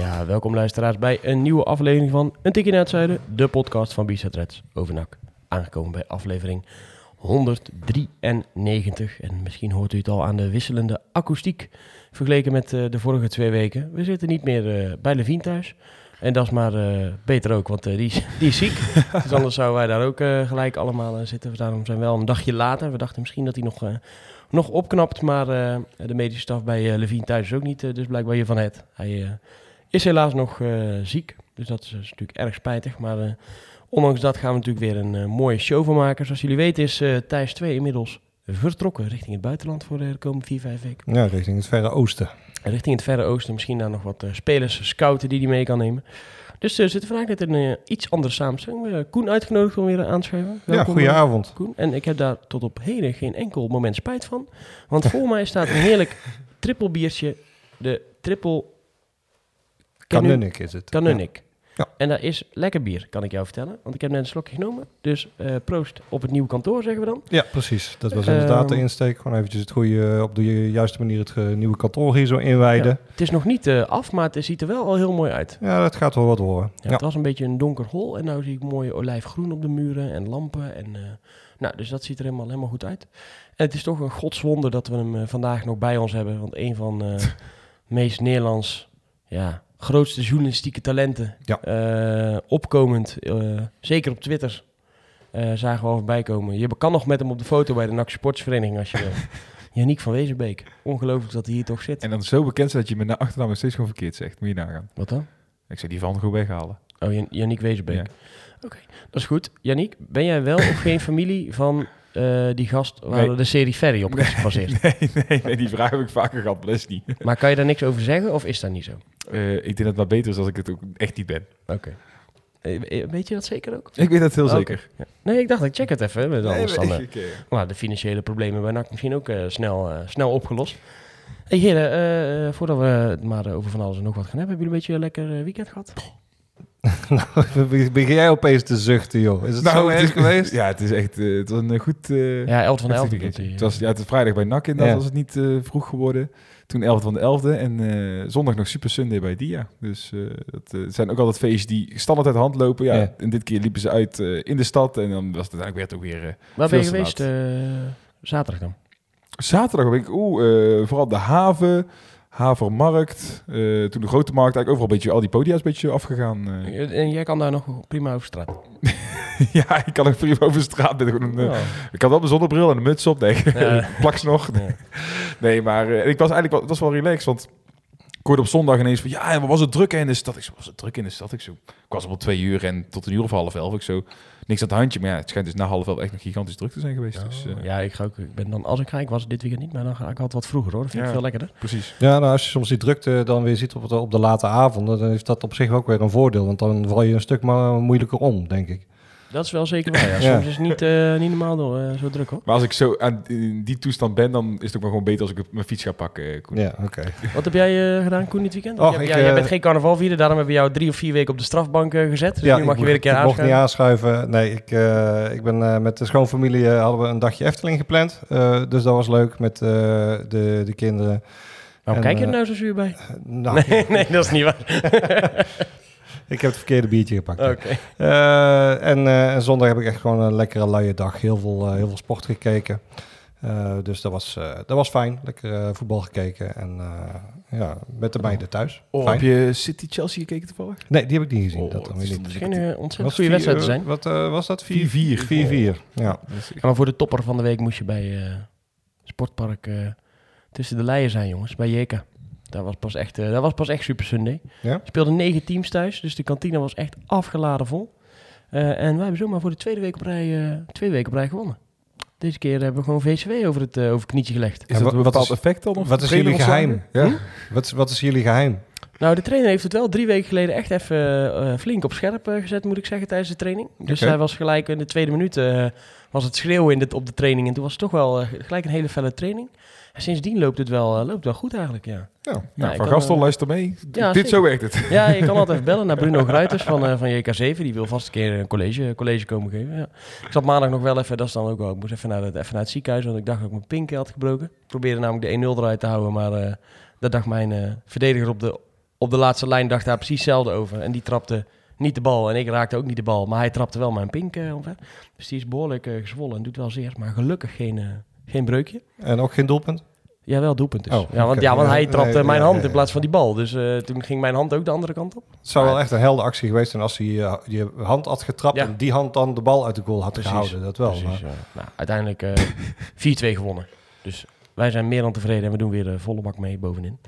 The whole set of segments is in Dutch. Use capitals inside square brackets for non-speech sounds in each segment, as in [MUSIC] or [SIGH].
Ja, welkom luisteraars bij een nieuwe aflevering van Een Tikje naar het Zuiden, de podcast van Bizet Reds over. Aangekomen bij aflevering 193 en misschien hoort u het al aan de wisselende akoestiek vergeleken met eh, de vorige twee weken. We zitten niet meer eh, bij Levine thuis en dat is maar eh, beter ook, want die, is- [LAUGHS] die is ziek. dus anders zouden wij daar ook gelijk allemaal zitten. Daarom zijn we wel een dagje later. We dachten misschien dat hij nog, nog opknapt, maar de medische staf bij eh, Levine thuis is ook niet, dus blijkbaar hiervan het. Hij is helaas nog eh, ziek. Dus dat is, is natuurlijk erg spijtig. Maar eh, ondanks dat gaan we natuurlijk weer een eh, mooie show van maken. Zoals jullie weten is Thijs 2 inmiddels vertrokken richting het buitenland voor de komende 4, 5 weken. Ja, richting het Verre Oosten. Richting het Verre Oosten. Misschien daar nog wat spelers scouten die hij mee kan nemen. Dus eh, zitten vandaag net in een iets andere samenstelling. We Koen uitgenodigd om weer aan te schuiven. Ja, goedenavond. Koen. En ik heb daar tot op heden geen enkel moment spijt van. Want voor [LAUGHS] mij staat een heerlijk triple biertje. De triple Kanunnik is het. Kanunnik. Ja. En dat is lekker bier, kan ik jou vertellen. Want ik heb net een slokje genomen. Dus eh, proost op het nieuwe kantoor, zeggen we dan. Ja, precies. Dat was inderdaad de Ehm, insteek. Gewoon eventjes het goede, op de juiste manier het eh, nieuwe kantoor hier zo inwijden. Ja. Het is nog niet eh, af, maar het ziet er wel al heel mooi uit. Ja, dat gaat wel wat worden. Ja, Het was een beetje een donker hol en nu zie ik mooie olijfgroen op de muren en lampen. En, nou, dus dat ziet er helemaal, helemaal goed uit. En het is toch een godswonder dat we hem vandaag nog bij ons hebben. Want een van eh [LAUGHS] meest Nederlands, ja, grootste journalistieke talenten. Ja. eh, opkomend, eh, zeker op Twitter, eh, zagen we al voorbij komen. Je kan nog met hem op de foto bij de NAC Sportsvereniging als je wil. [LAUGHS] Yannick van Wezenbeek. Ongelooflijk dat hij hier toch zit. En dan zo bekend dat je met de achternaam nog steeds gewoon verkeerd zegt. Moet je nagaan. Wat dan? Ik zou die van gewoon weghalen. Oh, Jan- Yannick Wezenbeek. Ja. Oké, dat is goed. Yannick, ben jij wel of geen familie van eh, die gast waar Nee. de serie Ferry op is gebaseerd? Nee, nee, nee, die vraag heb ik vaker gehad, maar dat is niet. Maar kan je daar niks over zeggen of is dat niet zo? Eh, ik denk dat het maar beter is als ik het ook echt niet ben. Oké. Eh, weet je dat zeker ook? Ik weet dat heel zeker. Ja. Nee, ik dacht ik check het even. Met dan, eh, nou, de financiële problemen bij NAC misschien ook eh, snel, eh, snel opgelost. Hey heren, eh, eh, voordat we het maar over van alles en nog wat gaan hebben, hebben jullie een beetje een lekker weekend gehad? Nou, [LAUGHS] begin jij opeens te zuchten, joh. Is het nou, zo het erg is geweest? Ja, het is echt eh, het was een goed... eh, Ja, 11 van de 11 heftig doet weekendje. hij. Het was, ja, het is vrijdag bij NAC inderdaad Ja. was het niet eh, vroeg geworden. Toen 11 van de 11e en eh, zondag nog Super Sunday bij Dia. Dus eh, dat het zijn ook altijd feestjes die standaard uit de hand lopen. Ja, Ja. En dit keer liepen ze uit eh, in de stad en dan was het eigenlijk ook weer... eh, Waar ben je geweest eh, zaterdag dan? Zaterdag ben ik, oeh, eh, vooral de haven, havermarkt, eh, toen de grote markt, eigenlijk overal een beetje, al die podia's een beetje afgegaan. eh. En jij kan daar nog prima over straat. [LAUGHS] ja, ik kan ook prima over straat met gewoon een, eh, Oh. ik had wel mijn zonnebril en een muts op, nee, Ja. [LAUGHS] plaks nog. Nee, maar ik was eigenlijk wel, het was wel relaxed, want hoorde op zondag ineens van, ja, en wat was het druk in de stad? Ik zo, was het druk in de stad? Ik zo, ik was op twee uur en tot een uur of half elf, ik zo, niks aan het handje, maar ja, het schijnt dus na half elf echt nog gigantisch druk te zijn geweest. Dus, eh, ja, ik ga ook. Ik ben dan, als ik ga, ik was dit weekend niet, maar dan ga ik altijd wat vroeger hoor. Dat vind ik Ja. veel lekkerder. precies. Ja, nou, als je soms die drukte dan weer ziet op, het- op de late avonden, dan is dat op zich ook weer een voordeel. Want dan val je een stuk maar moeilijker om, denk ik. Dat is wel zeker waar. Ja. Ja. Soms is het niet, eh, niet normaal door, eh, zo druk hoor. Maar als ik zo aan in die toestand ben, dan is het ook maar gewoon beter als ik mijn fiets ga pakken. eh, Koen. Ja, oké. Wat heb jij eh, gedaan, Koen, dit weekend? Och, jij, ik, ja, jij bent geen carnaval vieren, daarom hebben we jou drie of vier weken op de strafbank gezet. Dus nu mag ik je mocht- weer een keer ik mocht niet aanschuiven. aanschuiven. Nee, ik, eh, ik ben eh, met de schoonfamilie hadden we een dagje Efteling gepland. Eh, dus dat was leuk met eh, de, de kinderen. Waarom En, kijk je er nou zo zuur bij? Nou, [LAUGHS] Nee, nee, dat is niet waar. [LAUGHS] ik heb het verkeerde biertje gepakt. Oké. Eh, en, eh, en zondag heb ik echt gewoon een lekkere luie dag. Heel veel, eh, heel veel sport gekeken. Eh, dus dat was, eh, dat was fijn. Lekker eh, voetbal gekeken. En eh, ja, met de meiden thuis. Oh, Fijn. heb je City-Chelsea gekeken toevallig? Nee, die heb ik niet gezien. Oh, dat dan het weer is niet. Een ontzettend Was goede wedstrijd te zijn. Wat eh, was dat? 4-4. 4-4. Ja. Ja, maar voor de topper van de week moest je bij eh, Sportpark eh, tussen de leien zijn, jongens. Bij Jeka. Dat was pas echt, eh, dat was pas echt Super Sunday. Ja? Speelden negen teams thuis, dus de kantine was echt afgeladen vol. Eh, en wij hebben zomaar voor de tweede week op rij, eh, twee weken op rij gewonnen. Deze keer hebben we gewoon VCW over het, eh, over het knietje gelegd. Is dat een wat bepaald is- effect dan? Of wat is jullie geheim? Ja. Wat, is- wat is jullie geheim? Nou, de trainer heeft het wel drie weken geleden echt even eh, flink op scherp gezet, moet ik zeggen, tijdens de training. Dus hij was gelijk in de tweede minuut, eh, was het schreeuwen in de, op de training. En toen was het toch wel gelijk een hele felle training. En sindsdien loopt het wel, eh, loopt wel goed eigenlijk, ja. Ja, nou, ik van Gastel, luister mee. ja, Dit zo werkt het. Ja, je kan altijd even [LAUGHS] bellen naar Bruno Gruiters van, eh, van JK7. Die wil vast een keer een college, college komen geven. Ja. Ik zat maandag nog wel even, dat is dan ook wel, ik moest even naar het, even naar het ziekenhuis, want ik dacht dat ik mijn pink had gebroken. Ik probeerde namelijk de 1-0 eruit te houden, maar eh dat dacht mijn verdediger op de, op de laatste lijn dacht daar precies hetzelfde over. En die trapte niet de bal en ik raakte ook niet de bal, maar hij trapte wel mijn pink omver. Dus die is behoorlijk eh, gezwollen en doet wel zeer, maar gelukkig geen, geen breukje. En ook geen doelpunt? Ja, wel doelpunt dus. Oh, ja, want, ja, want hij trapte nee, mijn ja, hand ja, in plaats van die bal. Dus eh, toen ging mijn hand ook de andere kant op. Het zou wel echt een helder actie geweest zijn als hij eh, je hand had getrapt en die hand dan de bal uit de goal had Precies. gehouden. Dat wel. Precies, maar-. Nou, uiteindelijk eh [LAUGHS] 4-2 gewonnen. Dus wij zijn meer dan tevreden en we doen weer de volle bak mee bovenin.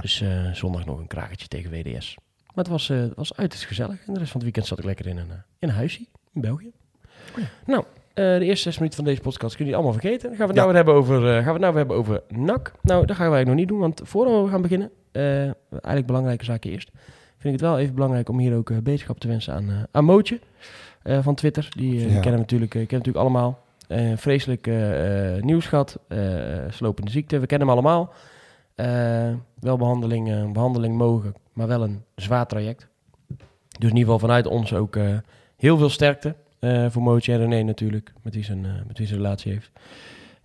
Dus eh, zondag nog een krakertje tegen WDS. Maar het was, eh, het was uiterst gezellig. En de rest van het weekend zat ik lekker in een, eh, in een huisje in België. Nou, eh, de eerste zes minuten van deze podcast kunnen jullie allemaal vergeten. Dan gaan we het nou weer hebben over, eh, gaan we het nou weer hebben over NAC. Nou, dat gaan wij nog niet doen, want voordat we gaan beginnen, eh, eigenlijk belangrijke zaken eerst. Vind ik het wel even belangrijk om hier ook beterschap te wensen aan, aan Mootje van Twitter. Die, Ja. kennen we natuurlijk, kennen natuurlijk allemaal. Vreselijk nieuws gehad, eh, slopende ziekte, we kennen hem allemaal. Wel behandeling, eh, behandeling mogen, maar wel een zwaar traject. Dus in ieder geval vanuit ons ook heel veel sterkte eh, voor Mootje en René natuurlijk, met wie zijn, eh, met wie zijn relatie heeft.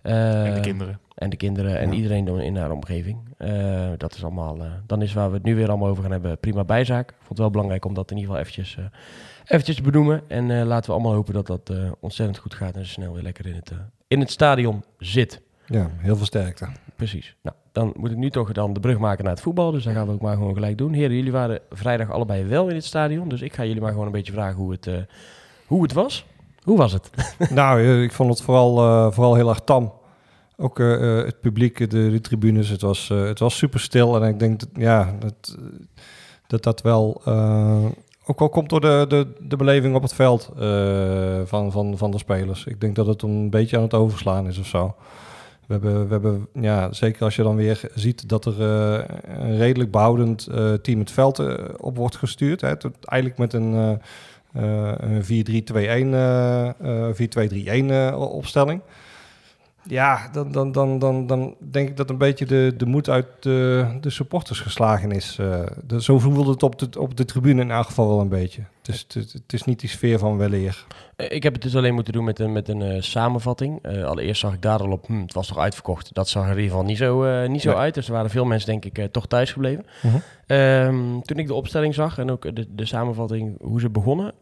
En de Eh, kinderen. en de kinderen en Ja. iedereen dan in haar omgeving. Eh, dat is allemaal, eh, dan is waar we het nu weer allemaal over gaan hebben, prima bijzaak. Ik vond het wel belangrijk om dat in ieder geval eventjes, eh, eventjes te benoemen. En eh, laten we allemaal hopen dat dat eh, ontzettend goed gaat en ze snel weer lekker in het, eh, in het stadion zit. Ja, heel veel sterkte. Precies. Nou, dan moet ik nu toch dan de brug maken naar het voetbal. Dus dat gaan we ook maar gewoon gelijk doen. Heren, jullie waren vrijdag allebei wel in het stadion. Dus ik ga jullie maar gewoon een beetje vragen hoe het, eh, hoe het was. Hoe was het? [LAUGHS] nou, eh, ik vond het vooral, eh, vooral heel erg tam. Ook eh, het publiek, de, de tribunes, het was, eh, het was super stil. En ik denk dat ja, dat, dat, dat wel eh, ook wel komt door de, de, de beleving op het veld eh, van, van, van de spelers. Ik denk dat het een beetje aan het overslaan is of zo. We hebben, we hebben ja, zeker als je dan weer ziet dat er eh, een redelijk behoudend eh, team het veld op wordt gestuurd. Hè, tot, eigenlijk met een, een 4-3-2-1, eh, eh, 4-2-3-1 eh, opstelling. Ja, dan, dan, dan, dan, dan denk ik dat een beetje de, de moed uit de, de supporters geslagen is. Eh, de, zo voelde het op de, op de tribune in elk geval wel een beetje. Het is, het, het is niet die sfeer van weleer. Eh, Ik heb het dus alleen moeten doen met een, met een eh, samenvatting. Allereerst zag ik daar al op, hm, het was toch uitverkocht. Dat zag er in ieder geval niet zo, niet zo Nee. uit. Dus er waren veel mensen, denk ik, toch thuis gebleven. Mhm. Ehm, toen ik de opstelling zag en ook de, de samenvatting hoe ze begonnen,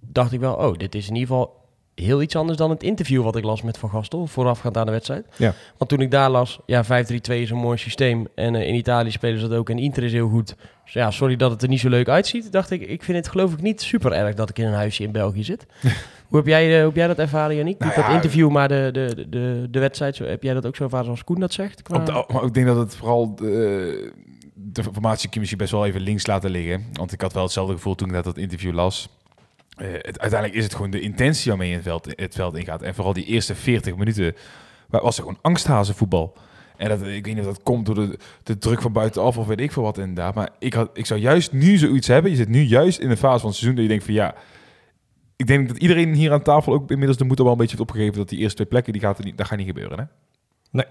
dacht ik wel, oh, dit is in ieder geval heel iets anders dan het interview wat ik las met Van Gastel voorafgaand aan de wedstrijd. Ja. Want toen ik daar las, ja, 5-3-2 is een mooi systeem en eh, in Italië spelen ze dat ook en Inter is heel goed. Dus ja, sorry dat het er niet zo leuk uitziet. Dacht ik, ik vind het geloof ik niet super erg dat ik in een huisje in België zit. [LAUGHS] hoe, heb jij, eh, hoe heb jij dat ervaren? Nou Niet dat ja, interview, maar de, de, de, de wedstrijd. Zo, heb jij dat ook zo ervaren zoals Koen dat zegt? Qua- Op de- maar ik denk dat het vooral de, de kun je misschien best wel even links laten liggen. Want ik had wel hetzelfde gevoel toen ik dat, dat interview las. Eh, uiteindelijk is het gewoon de intentie waarmee je het veld, het veld ingaat. En vooral die eerste 40 minuten wa- was er gewoon angsthazenvoetbal. En dat, ik weet niet of dat komt door de, de druk van buitenaf of weet ik veel wat inderdaad. Maar ik, had, ik zou juist nu zoiets hebben. Je zit nu juist in de fase van het seizoen dat je denkt van ja... Ik denk dat iedereen hier aan tafel ook inmiddels de moed al wel een beetje heeft opgegeven dat die eerste twee plekken, die gaat er niet, dat gaat niet gebeuren. Hè?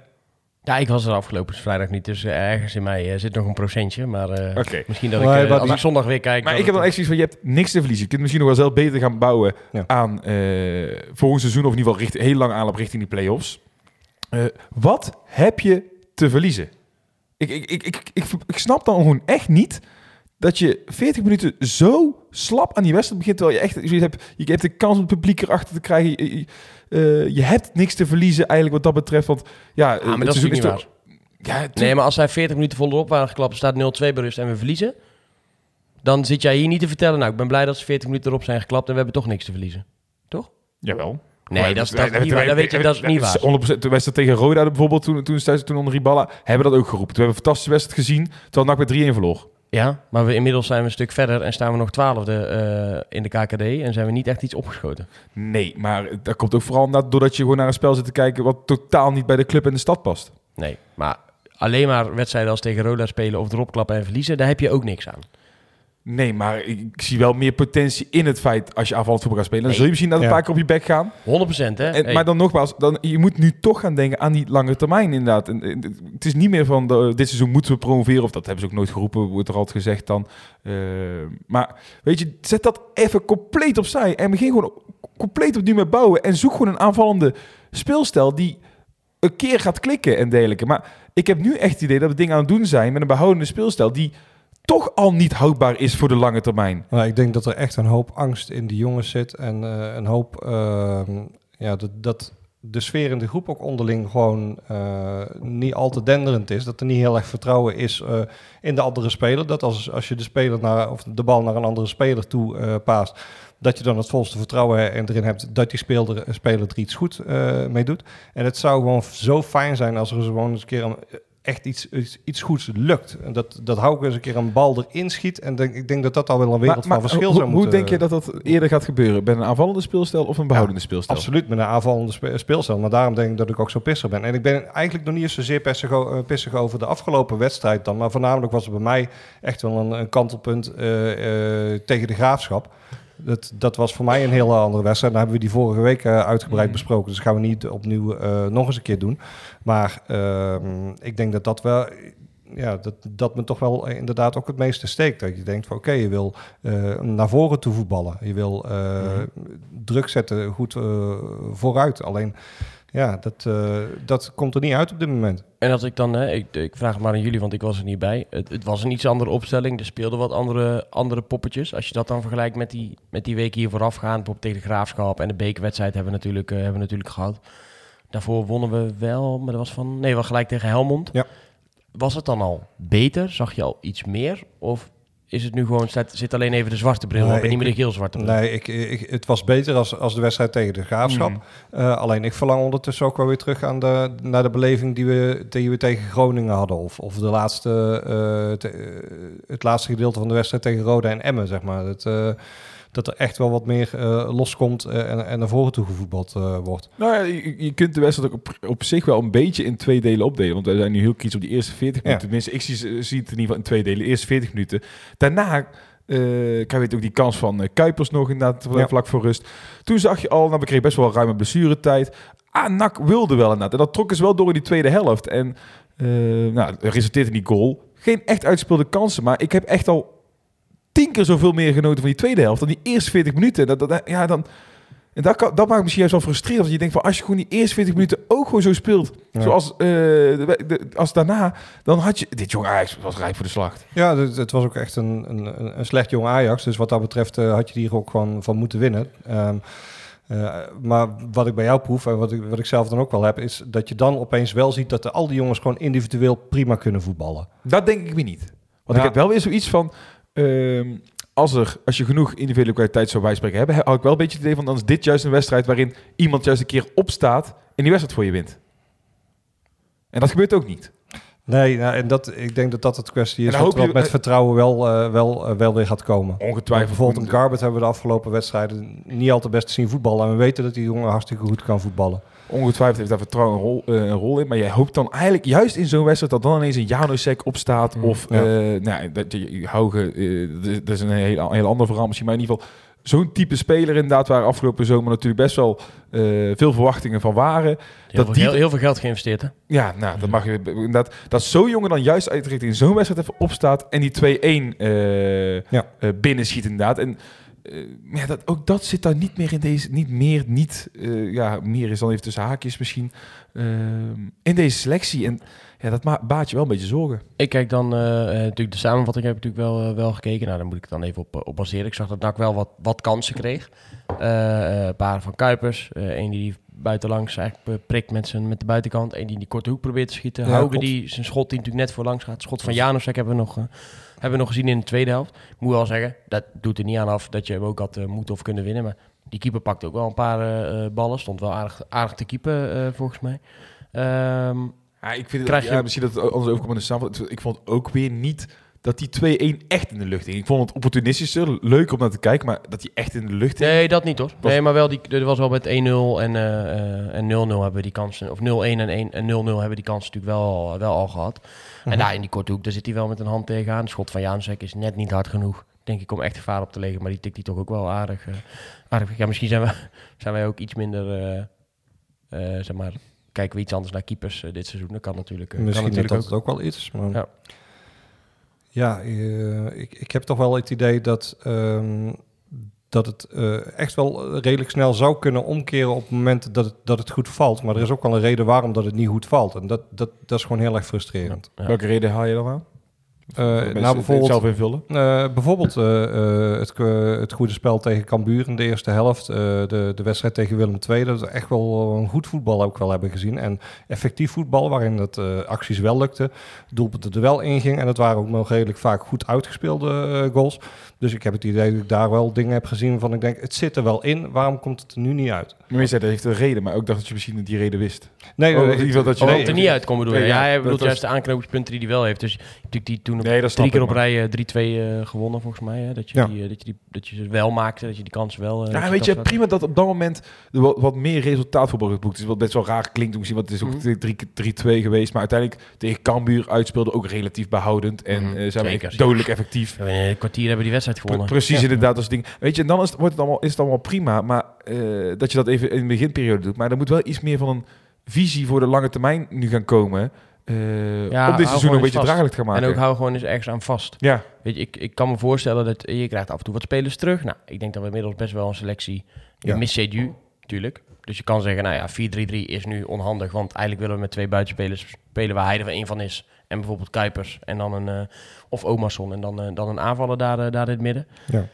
Ja, ik was er afgelopen vrijdag niet, dus eh, ergens in mij eh, zit nog een procentje. Maar eh, Oké. misschien dat Maar ik, eh, als maar- ik zondag weer kijk... Maar ik heb dan het- echt zoiets van, je hebt niks te verliezen. Je kunt misschien nog wel zelf beter gaan bouwen Ja. aan eh volgend seizoen, of in ieder geval richt, heel lang aanloop richting die play-offs. Eh, wat heb je te verliezen? Ik, ik, ik, ik, ik, ik snap dan gewoon echt niet dat je 40 minuten zo slap aan die wedstrijd begint, terwijl je echt zoiets hebt, je hebt de kans om het publiek erachter te krijgen. Je, je, je hebt niks te verliezen eigenlijk wat dat betreft, want ja, Ah, maar het dat is niet waar. toch- Ja, Nee, maar als zij 40 minuten volop waren geklapt, staat 0-2 bij rust en we verliezen... dan zit jij hier niet te vertellen... nou, ik ben blij dat ze 40 minuten erop zijn geklapt... en we hebben toch niks te verliezen. Jawel. Nee, dat is, wij- dat is wij- niet waar. wij- Dat weet je, dat is wij- niet waar. 100%. Toen wedstrijd tegen Roda bijvoorbeeld, toen, toen, toen, toen onder Riballa, hebben we dat ook geroepen. Toen hebben we een fantastische wedstrijd gezien, terwijl NAC met 3-1 verloor. Ja, maar we, inmiddels zijn we een stuk verder... en staan we nog twaalfde eh in de KKD... en zijn we niet echt iets opgeschoten. Nee, maar dat komt ook vooral doordat je gewoon naar een spel zit te kijken wat totaal niet bij de club en de stad past. Nee, maar alleen maar wedstrijden als tegen Roda spelen of erop klappen en verliezen, daar heb je ook niks aan. Nee, maar ik, ik zie wel meer potentie in het feit als je aanvallend voetbal gaat spelen. Dan Nee. zul je misschien dat een Ja. paar keer op je bek gaan. 100% hè? En, Hey. Maar dan nogmaals, dan, je moet nu toch gaan denken aan die lange termijn inderdaad. En, en, het is niet meer van de, dit seizoen moeten we promoveren. Of dat hebben ze ook nooit geroepen, wordt er altijd gezegd dan. Eh, maar weet je, zet dat even compleet opzij. En begin gewoon compleet opnieuw met bouwen. En zoek gewoon een aanvallende speelstijl die een keer gaat klikken en dergelijke. Maar ik heb nu echt het idee dat we dingen aan het doen zijn met een behoudende speelstijl die toch al niet houdbaar is voor de lange termijn. Nou, ik denk dat er echt een hoop angst in die jongens zit. En eh, een hoop, ehm, ja, dat, dat de sfeer in de groep ook onderling gewoon eh, niet al te denderend is. Dat er niet heel erg vertrouwen is eh, in de andere speler. Dat als, als je de, speler naar, of de bal naar een andere speler toe paast, dat je dan het volste vertrouwen erin hebt dat die speler, speler er iets goed eh, mee doet. En het zou gewoon zo fijn zijn als er gewoon eens een keer echt iets, iets, iets goeds lukt. En dat, dat Hauke eens een keer een bal erin schiet. En denk, ik denk dat dat al wel een wereld van verschil zou moeten... hoe denk je dat dat eerder gaat gebeuren? Bij een aanvallende speelstijl of een behoudende speelstijl? Absoluut, met een aanvallende spe- speelstijl. Maar daarom denk ik dat ik ook zo pissig ben. En ik ben eigenlijk nog niet eens zozeer pissig, eh, pissig over de afgelopen wedstrijd dan. Maar voornamelijk was het bij mij echt wel een, een kantelpunt eh, eh, tegen de Graafschap. Dat, dat was voor mij een hele andere wedstrijd. Daar hebben we die vorige week eh, uitgebreid Mhm. besproken. Dus gaan we niet opnieuw eh, nog eens een keer doen. Maar ehm, ik denk dat dat wel... Ja, dat, dat me toch wel eh, inderdaad ook het meeste steekt. Dat je denkt van oké, je wil naar voren toe voetballen. Je wil Mhm. druk zetten, goed vooruit. Alleen, ja, dat, eh, dat komt er niet uit op dit moment. En als ik dan, hè, ik, ik vraag het maar aan jullie, want ik was er niet bij. Het, het was een iets andere opstelling. Er speelden wat andere, andere poppetjes. Als je dat dan vergelijkt met die, met die week hier voorafgaan, bijvoorbeeld tegen de Graafschap en de bekerwedstrijd hebben we natuurlijk, eh, hebben we natuurlijk gehad. Daarvoor wonnen we wel, maar dat was van, nee, wel gelijk tegen Helmond. Ja. Was het dan al beter? Zag je al iets meer? Of is het nu gewoon, staat, zit alleen even de zwarte bril Nee, op en niet meer de geel-zwarte bril? Nee, ik, ik, het was beter als, als de wedstrijd tegen de Graafschap. Mhm. Eh, alleen ik verlang ondertussen ook wel weer terug aan de, naar de beleving die we, die we tegen Groningen hadden. Of, of de laatste, eh, te- eh, het laatste gedeelte van de wedstrijd tegen Roda en Emmen, zeg maar. Eh, dat er echt wel wat meer eh, loskomt eh, en, en naar voren toe gevoetbald eh, wordt. Nou ja, je, je kunt de wedstrijd ook op, op zich wel een beetje in twee delen opdelen. Want we zijn nu heel kritisch op die eerste 40 Ja. minuten. Tenminste, ik zie, zie het in ieder geval in twee delen. De eerste 40 minuten. Daarna krijg je ook die kans van Kuipers nog inderdaad Ja. vlak voor rust. Toen zag je al, nou, we kregen best wel ruime blessuretijd. Ah, NAC wilde wel inderdaad. En dat trok ze wel door in die tweede helft. En nou, het resulteerde in die goal. Geen echt uitspeelde kansen, maar ik heb echt al tien keer zoveel meer genoten van die tweede helft dan die eerste 40 minuten. Dat, dat, ja, dan, en dat, kan, dat maakt misschien juist wel frustrerend. Want je denkt van als je gewoon die eerste 40 minuten ook gewoon zo speelt. Ja. Zoals eh, de- de- als daarna. Dan had je. Dit jong Ajax was rijp voor de slacht. Ja, het, het was ook echt een, een, een- slecht jong Ajax. Dus wat dat betreft eh, had je die er ook gewoon van moeten winnen. Ehm, eh, maar wat ik bij jou proef en wat ik, wat ik zelf dan ook wel heb, is dat je dan opeens wel ziet dat de, al die jongens gewoon individueel prima kunnen voetballen. Dat denk ik weer niet. Want Ja. ik heb wel weer zoiets van. Ehm, als, er, als je genoeg individuele kwaliteit zou bijspreken hebben, had ik wel een beetje het idee van dan is dit juist een wedstrijd waarin iemand juist een keer opstaat en die wedstrijd voor je wint. En dat gebeurt ook niet. Nee, nou, en dat, ik denk dat dat het kwestie is wat, hoop je- wat met vertrouwen wel, eh, wel, eh, wel weer gaat komen. Ongetwijfeld. Bijvoorbeeld een Garbert hebben we de afgelopen wedstrijden niet al te best zien voetballen. En we weten dat die jongen hartstikke goed kan voetballen. Ongetwijfeld heeft daar vertrouwen een rol, eh, een rol in. Maar jij hoopt dan eigenlijk juist in zo'n wedstrijd dat dan ineens een Janusek opstaat. Mm, Of ja. eh, nou, dat je Hauge, eh, dat- dat is een heel, heel ander verhaal misschien. Maar in ieder geval zo'n type speler inderdaad waar afgelopen zomer natuurlijk best wel veel verwachtingen van waren. Heel, dat veel, die- heel, heel veel geld geïnvesteerd, hè? Ja, nou, dan mag je inderdaad dat zo'n jongen dan juist uiteraard in zo'n wedstrijd even opstaat en die 2-1 eh Ja. binnenschiet inderdaad. En ja, dat, ook dat zit daar niet meer in deze, niet meer, niet, eh, ja, meer is dan even tussen haakjes misschien, eh, in deze selectie. En ja, dat baat je wel een beetje zorgen. Ik kijk dan, eh, eh, natuurlijk de samenvatting heb ik natuurlijk wel, eh, wel gekeken. Nou, daar moet ik dan even op, eh, op baseren. Ik zag dat NAC wel wat, wat kansen kreeg. Eh, eh, een paar van Kuipers. eh een die buitenlangs eigenlijk eh, prikt met, zijn, met de buitenkant. Eén die in die korte hoek probeert te schieten. Ja, klopt. die zijn schot die natuurlijk net voor langs gaat. Schot van Janusek hebben we nog... hebben we nog gezien in de tweede helft. Ik moet wel zeggen, dat doet er niet aan af dat je hem ook had eh, moeten of kunnen winnen. Maar die keeper pakte ook wel een paar eh, ballen. Stond wel aardig, aardig te keeper volgens mij. Ehm, Ja, ik vind het, Krijg je- ja, misschien dat het anders overkomt in de samenvatting. Ik vond ook weer niet dat die 2-1 echt in de lucht hing. Ik vond het opportunistischer, leuk om naar te kijken, maar dat die echt in de lucht hing. Nee, dat niet hoor. Was- Nee, maar wel die, er was wel met 1-0 en, eh, eh, en 0-0 hebben we die kansen. Of 0-1 en 1 en 0-0 hebben die kansen natuurlijk wel, wel al gehad. En daar in die korte hoek, daar zit hij wel met een hand tegenaan. Schot van Jansek is net niet hard genoeg, denk ik, om echt gevaar op te leggen. Maar die tikt hij toch ook wel aardig. eh, aardig. Ja, misschien zijn, we, [LAUGHS] zijn wij ook iets minder, eh, eh, zeg maar, kijken we iets anders naar keepers dit seizoen. Dat kan natuurlijk, kan Misschien net natuurlijk dat het ook wel iets. Maar Ja. ja, ik, ik heb toch wel het idee dat, ehm, dat het eh, echt wel redelijk snel zou kunnen omkeren op het moment dat het, dat het goed valt. Maar er is ook wel een reden waarom dat het niet goed valt. En dat, dat, dat is gewoon heel erg frustrerend. Welke reden haal je dan aan? Eh, nou, bijvoorbeeld, Zelf invullen? eh, bijvoorbeeld eh, het, het goede spel tegen Cambuur in de eerste helft. eh, de, de wedstrijd tegen Willem II. Dat we echt wel een goed voetbal ook wel hebben gezien. En effectief voetbal waarin het eh, acties wel lukte. Doelpunten er wel in ging. En het waren ook nog redelijk vaak goed uitgespeelde goals. Dus ik heb het idee dat ik daar wel dingen heb gezien van ik denk, het zit er wel in. Waarom komt het er nu niet uit? Maar je zei dat heeft een reden, maar ook dacht dat je misschien die reden wist. Nee, Oh, in ieder geval dat je- Oh, Nee, dat er niet uitkomt bedoel je? Nee, Ja, hij dat bedoelt was- juist de aanknopingspunten die hij wel heeft. Dus natuurlijk die toen op Nee, drie keer op rij eh, 3-2 eh, gewonnen volgens mij. Hè? Dat, je Ja. die, eh, dat, je die, dat je ze wel maakte, dat je die kansen wel... eh, Ja, je weet je, prima dat op dat moment wat, wat meer resultaatvoetbal geboekt is. Wat best wel raar klinkt, misschien, want het is ook Mhm. 3 3-2 geweest. Maar uiteindelijk tegen Cambuur uitspeelde ook relatief behoudend. En Mhm, eh, zijn we dodelijk effectief. Ja, In een kwartier hebben die wedstrijd gewonnen. Precies, Ja. inderdaad, als ding. Weet je, en dan is het, wordt het allemaal, is het allemaal prima. Maar eh, dat je dat even in de beginperiode doet. Maar er moet wel iets meer van een visie voor de lange termijn nu gaan komen. Eh, Ja, om hou dit seizoen een beetje draaglijk te gaan maken. En ook hou gewoon eens ergens aan vast. ja, Weet je, ik, ik kan me voorstellen dat je krijgt af en toe wat spelers terug. Nou, ik denk dat we inmiddels best wel een selectie... Je Ja. mist natuurlijk. Dus je kan zeggen, nou ja, 4-3-3 is nu onhandig. Want eigenlijk willen we met twee buitenspelers spelen waar hij er één van is. En bijvoorbeeld Kuipers en dan een... eh, of Omarsson en dan, eh, dan een aanvaller daar, daar in het midden. Ja.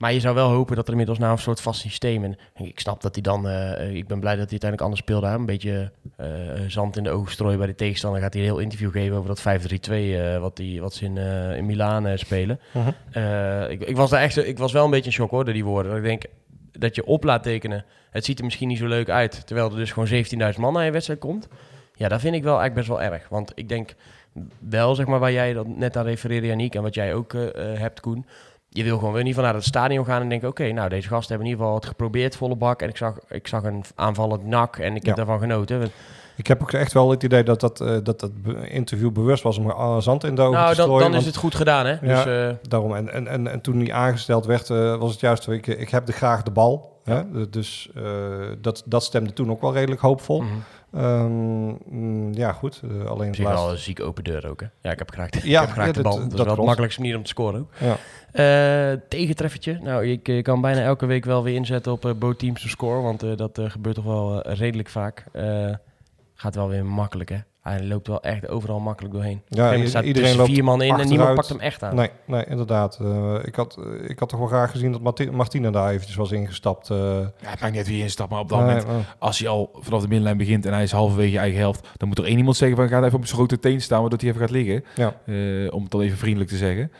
Maar je zou wel hopen dat er inmiddels nou een soort vast systeem... En ik snap dat hij dan... eh, ik ben blij dat hij uiteindelijk anders speelde. Hè? Een beetje eh, zand in de ogen strooien bij de tegenstander. Gaat hij een heel interview geven over dat 5-3-2... eh, wat, die, wat ze in, eh in Milaan eh, spelen. Mhm. Eh, ik, ik, was daar echt, ik was wel een beetje in shock hoor, door die woorden. Ik denk dat je op laat tekenen. Het ziet er misschien niet zo leuk uit. Terwijl er dus gewoon 17.000 man naar je wedstrijd komt. Ja, dat vind ik wel eigenlijk best wel erg. Want ik denk wel, zeg maar, waar jij dat net aan refereerde, Janiek, en wat jij ook eh, eh, hebt, Koen. Je wil gewoon weer niet vanuit het stadion gaan en denken: oké, nou, deze gasten hebben in ieder geval het geprobeerd, volle bak. En ik zag, ik zag een aanvallend nak en ik heb daarvan genoten. Ik heb ook echt wel het idee dat dat, eh, dat, dat interview bewust was om eh, zand in de ogen Nou, te dan, strooien. dan is want- het goed gedaan, hè? Dus, Ja. eh, Daarom. En, en, en, en toen die aangesteld werd, was het juist, ik, ik heb de graag de bal. Hè? Dus dat, dat stemde toen ook wel redelijk hoopvol. mhm. Mm, ja, goed. eh, alleen zich wel een zieke open deur ook, hè? Ja, ik heb graag de, Ja, ik heb ja, de dat- bal. Dat, dat is wel de makkelijkste manier om te scoren ook. Ja. Eh, tegentreffertje. Nou, je, je kan bijna elke week wel weer inzetten op eh both teams to score. Want eh, dat eh, gebeurt toch wel eh, redelijk vaak. Eh, gaat wel weer makkelijk, hè? Hij loopt wel echt overal makkelijk doorheen. Staat iedereen loopt vier man in en niemand pakt hem echt aan. Nee, nee, inderdaad. Eh, ik, had, eh, ik had toch wel graag gezien dat Marti- Martina daar eventjes was ingestapt. eh. ja, het maakt niet uit wie je instapt, maar op dat Nee, moment... maar- Als hij al vanaf de middenlijn begint en hij is halverwege je eigen helft... dan moet er één iemand zeggen van ga even op zijn grote teen staan... waardoor hij even gaat liggen. ja. Eh, om het dan even vriendelijk te zeggen.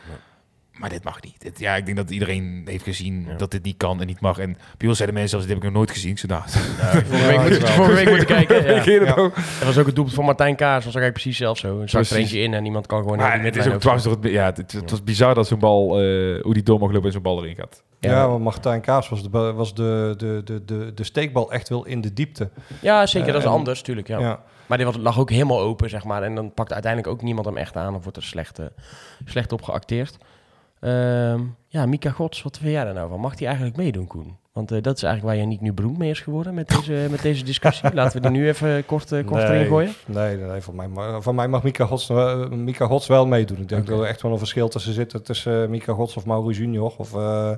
Maar dit mag niet. Dit- ja, ik denk dat iedereen heeft gezien Ja. dat dit niet kan en niet mag. En bij ons zeiden mensen zelfs, dit heb ik nog nooit gezien. Ik zei, nou, [LAUGHS] Vorige week moet je vorige week moeten kijken. Ja. [LAUGHS] Dat Ja. ook? Dat was ook het doelpunt van Martijn Kaas. Was eigenlijk precies zelf zo. Er zat er eentje in en niemand kan gewoon... Maar het is ook dwars door het... Ja, het, het was bizar dat zo'n bal... eh, hoe die door mag lopen en zo'n bal erin gaat. Ja, maar Martijn Kaas was, de, was de, de, de, de, de steekbal echt wel in de diepte. Ja, zeker. Dat is Eh, en- anders, natuurlijk. Ja. Ja. Maar die was, lag ook helemaal open, zeg maar. En dan pakt uiteindelijk ook niemand hem echt aan. Of wordt er slecht, eh, slecht op geacteerd. Ehm, ja, Mika Gods, wat vind jij daar nou van? Mag hij eigenlijk meedoen, Koen? Want eh, dat is eigenlijk waar je niet nu beroemd mee is geworden met deze, [LAUGHS] met deze discussie. Laten we die nu even kort, eh, kort erin gooien. Nee, nee, nee, van, mij, van mij mag Mika Hots, eh, Mika Hots wel meedoen. Ik denk dat er echt wel een verschil tussen zit tussen eh, Mika Hots of Mauro Junior. Of, eh,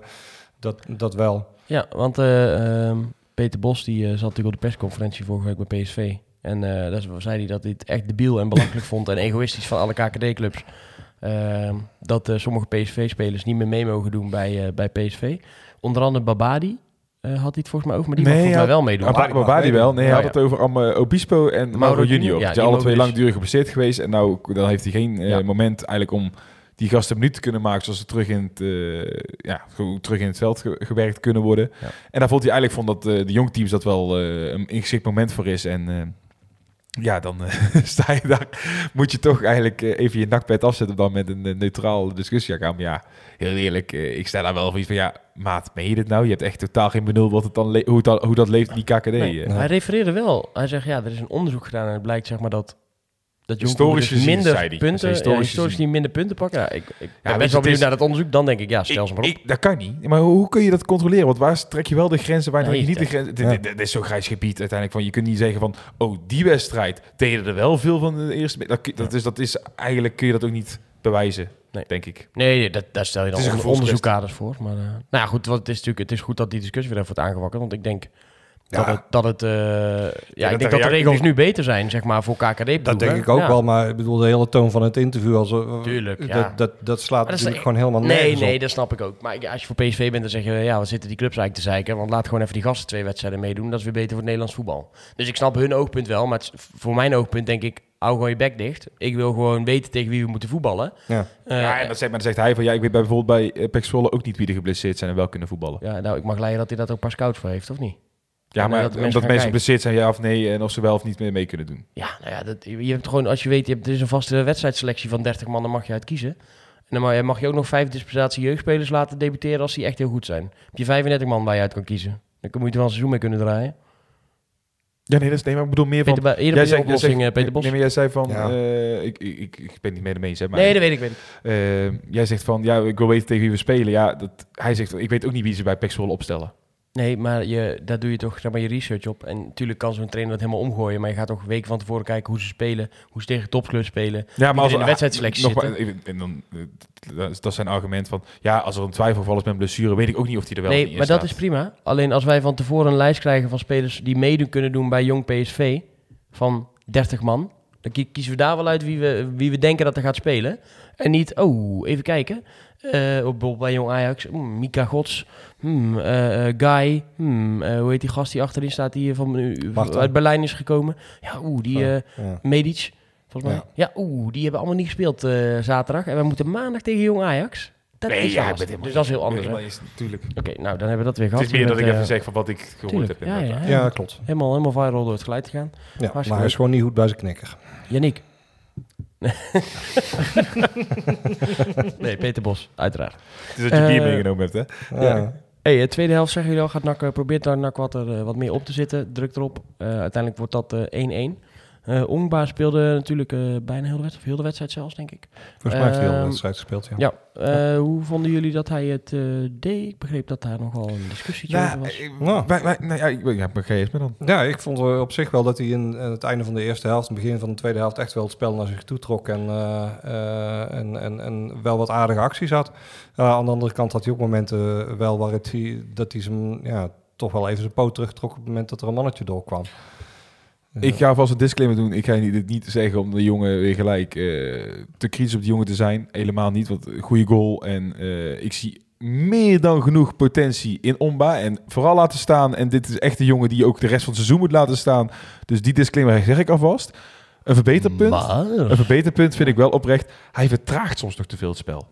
dat, dat wel. Ja, want eh, ehm, Peter Bos die, eh, zat natuurlijk op de persconferentie vorige week bij PSV. En eh daar zei hij dat hij het echt debiel en belachelijk [LAUGHS] vond en egoïstisch van alle KKD-clubs. Ehm, dat eh, sommige PSV-spelers niet meer mee mogen doen bij, eh, bij PSV. Onder andere Babadi eh, had hij het volgens mij over, maar die Nee, mag volgens mij wel meedoen. Maar Babadi wel. Nee, hij Ja, had het over Am, Obispo en Mauro, Mauro Junior. Ja, die die alle twee langdurig geblesseerd geweest. En nou dan heeft hij geen eh, Ja. moment eigenlijk om die gasten minuut te kunnen maken... zoals ze terug in het, eh, ja, terug in het veld ge- gewerkt kunnen worden. Ja. En daar vond hij eigenlijk van dat eh, de jongteams dat wel eh, een ingeschikt moment voor is. En eh, ja, dan eh, [LAUGHS] sta je daar. Moet je toch eigenlijk eh, even je nakpet afzetten dan met een uh, neutraal discussie gaan. Maar ja, heel eerlijk, eh, ik sta daar wel voor iets van, ja, maat, meen je dit nou? Je hebt echt totaal geen benul wat het dan hoe, dat, hoe dat leeft in die KKD. Nee, eh. Hij refereerde wel. Hij zegt, ja, er is een onderzoek gedaan en het blijkt zeg maar dat... Dat Historisch dus gezien, minder punten, Historisch historisch, historisch gezien. minder punten pakken. Ja, ik, ik ben weet best je, wel benieuwd is- naar dat onderzoek. Dan denk ik, ja, stel ze maar op. Ik, dat kan niet. Maar hoe, hoe kun je dat controleren? Want waar trek je wel de grenzen, waar Nee, trek je niet de dat- grenzen? Dit, Ja. is zo'n grijs gebied uiteindelijk. Van, je kunt niet zeggen van, oh, die wedstrijd deden er wel veel van de eerste. Dat, dat, is, dat is eigenlijk kun je dat ook niet bewijzen, Nee. denk ik. Nee, nee, dat, daar stel je dan onderzoekkaders voor. Maar, eh, nou ja, goed, want het is natuurlijk het is goed dat die discussie weer even wordt aangewakkerd. Want ik denk dat het, dat het, eh, ja, ik de denk dat de regels nu beter zijn, zeg maar, voor KKD. Dat denk ik ook wel, maar ik bedoel, de hele toon van het interview, als, Tuurlijk, dat, ja. dat, dat slaat dat natuurlijk gewoon helemaal Nee, nergens nee, op. dat snap ik ook. Maar als je voor PSV bent, dan zeg je, ja, wat zitten die clubs eigenlijk te zeiken? Want laat gewoon even die gasten twee wedstrijden meedoen. Dat is weer beter voor het Nederlands voetbal. Dus ik snap hun oogpunt wel, maar het is- voor mijn oogpunt denk ik, hou gewoon je bek dicht. Ik wil gewoon weten tegen wie we moeten voetballen. Ja. Eh, ja, en dat zegt, maar dan zegt hij van, ja, ik weet bij bijvoorbeeld bij uh, Pek Zwolle ook niet wie er geblesseerd zijn en wel kunnen voetballen. ja, nou, ik mag leiden dat hij dat ook pas scouts voor heeft, of niet? Ja, maar dat omdat mensen geblesseerd zijn, ja of nee, en of ze wel of niet mee, mee kunnen doen. Ja, nou ja, dat, je hebt gewoon, als je weet, je hebt, er is een vaste wedstrijdselectie van 30 man, dan mag je uit kiezen. En dan mag je, mag je ook nog vijf dispensatie jeugdspelers laten debuteren als die echt heel goed zijn. Heb je 35 man waar je uit kan kiezen. Dan moet je wel een seizoen mee kunnen draaien. Ja, nee, dat is, nee, maar ik bedoel meer van... Peter, eerder Jij jij oplossing, eh, Peter Bos. Nee, maar jij zei van, Ja. eh, ik, ik, ik, ben niet mee eens, hè, maar nee, dat weet ik. Weet ik. eh, jij zegt van, ja, ik wil weten tegen wie we spelen. Ja, dat, hij zegt, ik weet ook niet wie ze bij Pek Zwolle opstellen. Nee, maar je, daar doe je toch zeg maar, je research op. En natuurlijk kan zo'n trainer dat helemaal omgooien. Maar je gaat toch weken van tevoren kijken hoe ze spelen. Hoe ze tegen topclubs spelen. Ja, maar als in de wedstrijdselectie nog zitten. en dan, eh, dat is- zijn argument van, ja, als er een twijfelgeval is met blessure, weet ik ook niet of hij er wel nee, niet maar dat is prima. Alleen als wij van tevoren een lijst krijgen van spelers die meedoen kunnen doen bij Jong PSV. Van 30 man. Dan kie- kiezen we daar wel uit wie we, wie we denken dat er gaat spelen. En niet, oh, even kijken. Eh, bijvoorbeeld bij Jong Ajax. Hmm, Mika Gods. Hmm, eh, eh, Guy. Eh, hoe heet die gast die achterin staat die van, uit Berlijn is gekomen? Ja, oeh, die Ja. Medic. Volgens mij. Ja. Ja, oeh, die hebben allemaal niet gespeeld zaterdag. En we moeten maandag tegen Jong Ajax. Dat Nee, is ja, wel ik ben lastig. helemaal- Dus dat is heel anders. hè? Helemaal eens, Natuurlijk. Oké, nou dan hebben we dat weer Het gehad. is meer dat ik eh, even zeg van wat ik gehoord tuurlijk, heb. ja, inderdaad. ja, Ja, klopt. Helemaal, helemaal viral door het geluid gegaan. Ja, maar hij is gewoon niet goed bij zijn knikker. Yannick. [LAUGHS] nee, Peter Bos, uiteraard. Het is dat je bier Eh, meegenomen hebt, hè? Ja. Hey, de tweede helft zeggen jullie al, gaat NAC, eh, probeert daar NAC wat, er, eh, wat meer op te zitten. Druk erop. Eh, uiteindelijk wordt dat eh, 1-1. Eh Ongba speelde natuurlijk eh, bijna heel de wedstrijd, of heel de wedstrijd zelfs, denk ik. Volgens mij heeft hij al een Ehm, wedstrijd gespeeld, ja. Ja, eh, hoe vonden jullie dat hij het eh, deed? Ik begreep dat daar nogal een discussie over Nou, was. eh, Nou. wij- wij- nou ja, ik ja, eens met dan. Ja, ik vond op zich wel dat hij in het einde van de eerste helft, en het begin van de tweede helft, echt wel het spel naar zich toe trok en, eh, eh, en, en, en wel wat aardige acties had. Eh, aan de andere kant had hij ook momenten wel waar het, hij- dat hij zijn, ja, toch wel even zijn poot terugtrok op het moment dat er een mannetje doorkwam. Ik ga alvast een disclaimer doen. Ik ga dit niet zeggen om de jongen weer gelijk eh, te kritisch op de jongen te zijn. Helemaal niet, want een goede goal. En eh, ik zie meer dan genoeg potentie in Omba. En vooral laten staan. En dit is echt een jongen die ook de rest van het seizoen moet laten staan. Dus die disclaimer zeg ik alvast. Een verbeterpunt. Maar... Een verbeterpunt vind ik wel oprecht. Hij vertraagt soms nog te veel het spel.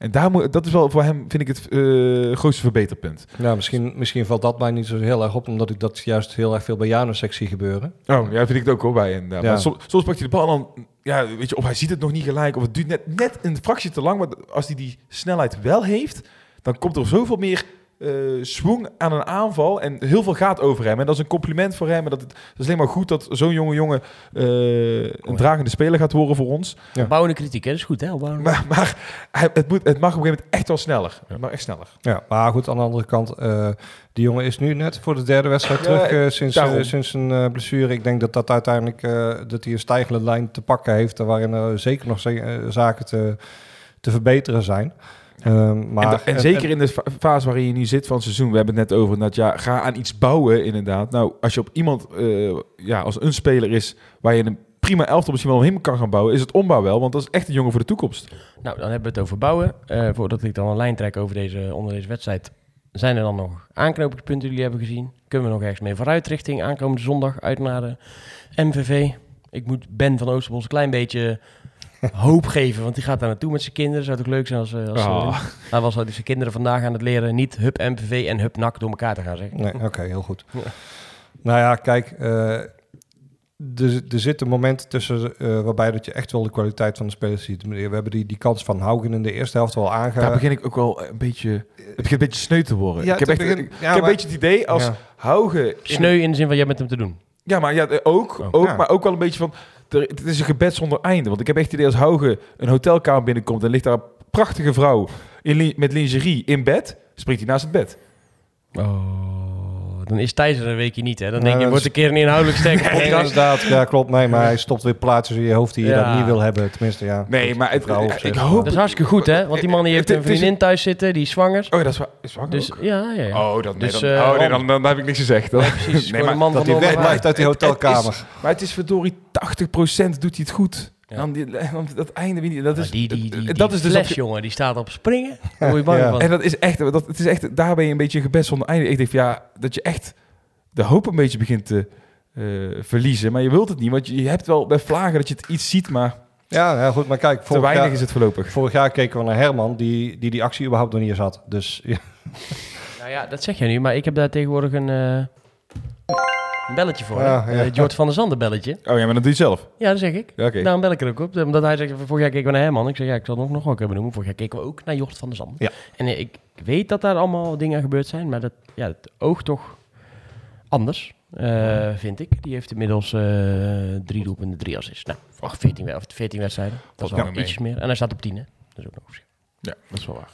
En daar moet, dat is wel voor hem, vind ik, het eh, grootste verbeterpunt. Ja, misschien, misschien valt dat mij niet zo heel erg op, omdat ik dat juist heel erg veel bij Janus zie gebeuren. Oh, ja, vind ik het ook hoor bij. En, Ja. Soms, soms pakt hij de bal dan, ja, weet je, of hij ziet het nog niet gelijk, of het duurt net, net een fractie te lang. Maar als hij die snelheid wel heeft, dan komt er zoveel meer eh swing aan een aanval. En heel veel gaat over hem. En dat is een compliment voor hem. En dat, het, dat is alleen maar goed dat zo'n jonge jongen eh, een dragende speler gaat worden voor ons. Ja. Bouwende kritiek, hè? Dat is goed, hè? Opbouwende. Maar, maar het, moet, het mag op een gegeven moment echt wel sneller. Mag echt sneller. Ja, maar goed, aan de andere kant, eh, die jongen is nu net voor de derde wedstrijd Ja, terug eh, sinds, sinds een eh, blessure. Ik denk dat dat uiteindelijk eh, dat hij een stijgende lijn te pakken heeft, waarin er zeker nog zaken te, te verbeteren zijn. Ehm, maar, en, zeker in de fa- fase waarin je nu zit van het seizoen, we hebben het net over dat ja, ga aan iets bouwen inderdaad. Nou, als je op iemand, eh, ja, als een speler is waar je een prima elftal misschien wel omheen kan gaan bouwen, is het ombouw wel, want dat is echt een jongen voor de toekomst. Nou, dan hebben we het over bouwen. Eh, voordat ik dan een lijn trek over deze, onder deze wedstrijd, zijn er dan nog aanknopingspunten die jullie hebben gezien? Kunnen we nog ergens mee vooruit richting aankomende zondag uit naar de MVV? Ik moet Ben van Oosterbos een klein beetje hoop geven, want die gaat daar naartoe met zijn kinderen. Zou het ook leuk zijn als, eh, als Ah. hij was al zijn kinderen vandaag aan het leren niet Hup MVV en Hup NAC door elkaar te gaan zeggen. Nee, oké, heel goed. Ja. Nou ja, kijk, eh, er, er zitten momenten tussen eh, waarbij dat je echt wel de kwaliteit van de spelers ziet. We hebben die, die kans van Haugen in de eerste helft wel aange... Daar begin ik ook wel een beetje... Het begint een beetje sneu te worden. Ja, ik heb, het echt, ik, ja, ik heb maar- een beetje het idee als Ja. Haugen... in- Sneu in de zin van jij met hem te doen. Ja, maar ja, ook, Oh. ook Ja. maar ook wel een beetje van... Het is een gebed zonder einde. Want ik heb echt het idee als Haugen een hotelkamer binnenkomt... en ligt daar een prachtige vrouw in, met lingerie in bed... springt hij naast het bed. Oh, dan is Thijs er een weekje niet, hè? Dan denk je, wordt is- een keer een inhoudelijk sterke [LAUGHS] Ja, podcast. inderdaad, ja, klopt. Nee, maar hij stopt weer plaatsen in je hoofd die je dat niet wil hebben. Tenminste, ja. Nee, maar het, ik hoop... Dat is hartstikke goed, hè? Want die man die heeft Het- een vriendin thuis zitten, die is zwanger. Oh, ja, dat is waar. Is waar Dus ook? ja, ja, ja. Oh, dan, nee, Dus, dan, eh, oh, nee, dan, dan heb ik niks gezegd. Dan. Precies, Nee, maar Dat van hij de wegblijft uit die Het- het hotelkamer. is- maar het is verdorie 80% doet hij het goed. Ja. Dan, die, [LAUGHS] dat einde, je, dat is, die, die, die, die, dat is dus fles, jongen, die staat op springen. [LAUGHS] Daar word je bang Ja. van. En dat is echt, dat, het is echt, daar ben je een beetje een gebed zonder einde. Ik denk ja, dat je echt de hoop een beetje begint te eh, verliezen. Maar je wilt het niet, want je, je hebt wel bij vlagen dat je het iets ziet, maar Ja, ja, goed, maar kijk, te weinig jaar, is het voorlopig. vorig jaar keken we naar Herman, die die, die actie überhaupt nog niet eens had. Dus ja, [LAUGHS] Nou ja, dat zeg jij nu, maar ik heb daar tegenwoordig een, eh, een belletje voor. Ja, hè? ja. Eh, het Jort van der Zanden belletje. Oh ja, maar dat doe je zelf. Ja, dat zeg ik. Ja, Oké. Daarom bel ik er ook op. Omdat hij zegt, vorig jaar keken we naar Herman. Ik zeg, ja, ik zal het nog, nog wel kunnen noemen. Vorig jaar keken we ook naar Jort van der Zanden. Ja. En eh, ik weet dat daar allemaal dingen gebeurd zijn. Maar dat, ja, het oogt toch anders, eh, vind ik. Die heeft inmiddels eh, drie doelpunten, drie assists. Nou, ach, 14, we- of 14 wedstrijden. Dat is wel mee. ietsjes meer. En hij staat op 10, hè. Dat is ook nog een verschil. Ja, dat is wel waar.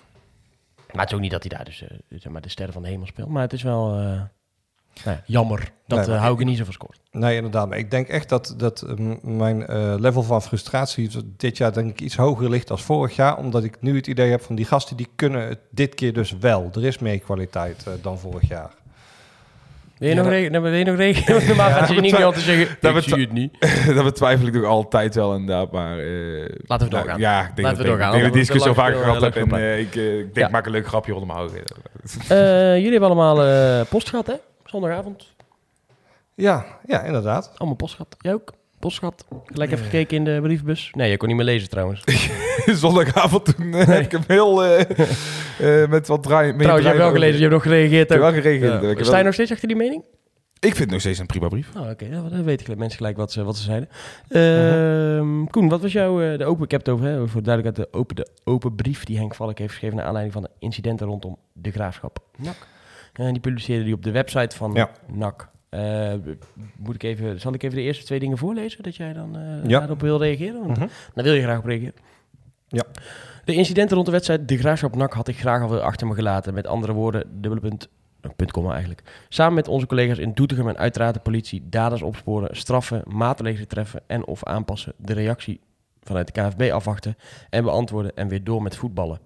Maar het is ook niet dat hij daar dus eh, zeg maar de sterren van de hemel speelt. Maar het is wel eh, nou ja, jammer dat Nee, maar Hauge niet zoveel scoort. nee, inderdaad. Maar ik denk echt dat, dat eh, m- mijn eh, level van frustratie dit jaar denk ik iets hoger ligt als vorig jaar. Omdat ik nu het idee heb van die gasten, die kunnen het dit keer dus wel. Er is meer kwaliteit eh, dan vorig jaar. Wil je, Ja, nog, dat- re- nou, wil je nog rekenen? [LAUGHS] Normaal gaat je dat niet betwi- altijd zeggen, dat ik zie het niet. [LAUGHS] dat betwijfel ik nog altijd wel inderdaad, maar... eh, Laten we nou, doorgaan. Ja, ik denk Laten we dat ik- doorgaan, ik denk dat ik die anders discussie al vaker gehad heb. En eh, ik, eh, ik denk, Ja. maak een leuk grapje rondom houden. Eh, jullie hebben allemaal eh, post gehad, hè? [LAUGHS] Zondagavond. Ja, ja, inderdaad. Allemaal post gehad. Jij ook? Post gehad. Gelijk even gekeken in de briefbus. Nee, je kon niet meer lezen trouwens. [LAUGHS] Zondagavond toen eh, heb ik hem heel eh, eh, met wat draai. mee trouwens, je hebt wel draaien. gelezen. Je hebt nog gereageerd Ik heb ook. wel gereageerd. Ja. Ik, heb Sta je wel- nog steeds achter die mening? ik vind het nog steeds een prima brief. Oh, oké. Ja, dan weten gelijk- mensen gelijk wat ze, wat ze zeiden. Ehm, Koen, wat was jouw eh, de open... Ik heb het over, hè, voor duidelijkheid, de open, de open brief die Henk Valk heeft geschreven... naar aanleiding van de incidenten rondom de graafschap NAC. En die publiceerde die op de website van Ja. NAC. Eh, moet ik even, zal ik even de eerste twee dingen voorlezen, dat jij dan eh, Ja. daarop wil reageren? Want Mhm. daar wil je graag op reageren. Ja. De incidenten rond de wedstrijd De Graafschap NAC had ik graag al achter me gelaten. Met andere woorden, dubbele punt, een punt komma eigenlijk. Samen met onze collega's in Doetinchem en uiteraard de politie daders opsporen, straffen, maatregelen treffen en of aanpassen. De reactie vanuit de KFB afwachten en beantwoorden en weer door met voetballen.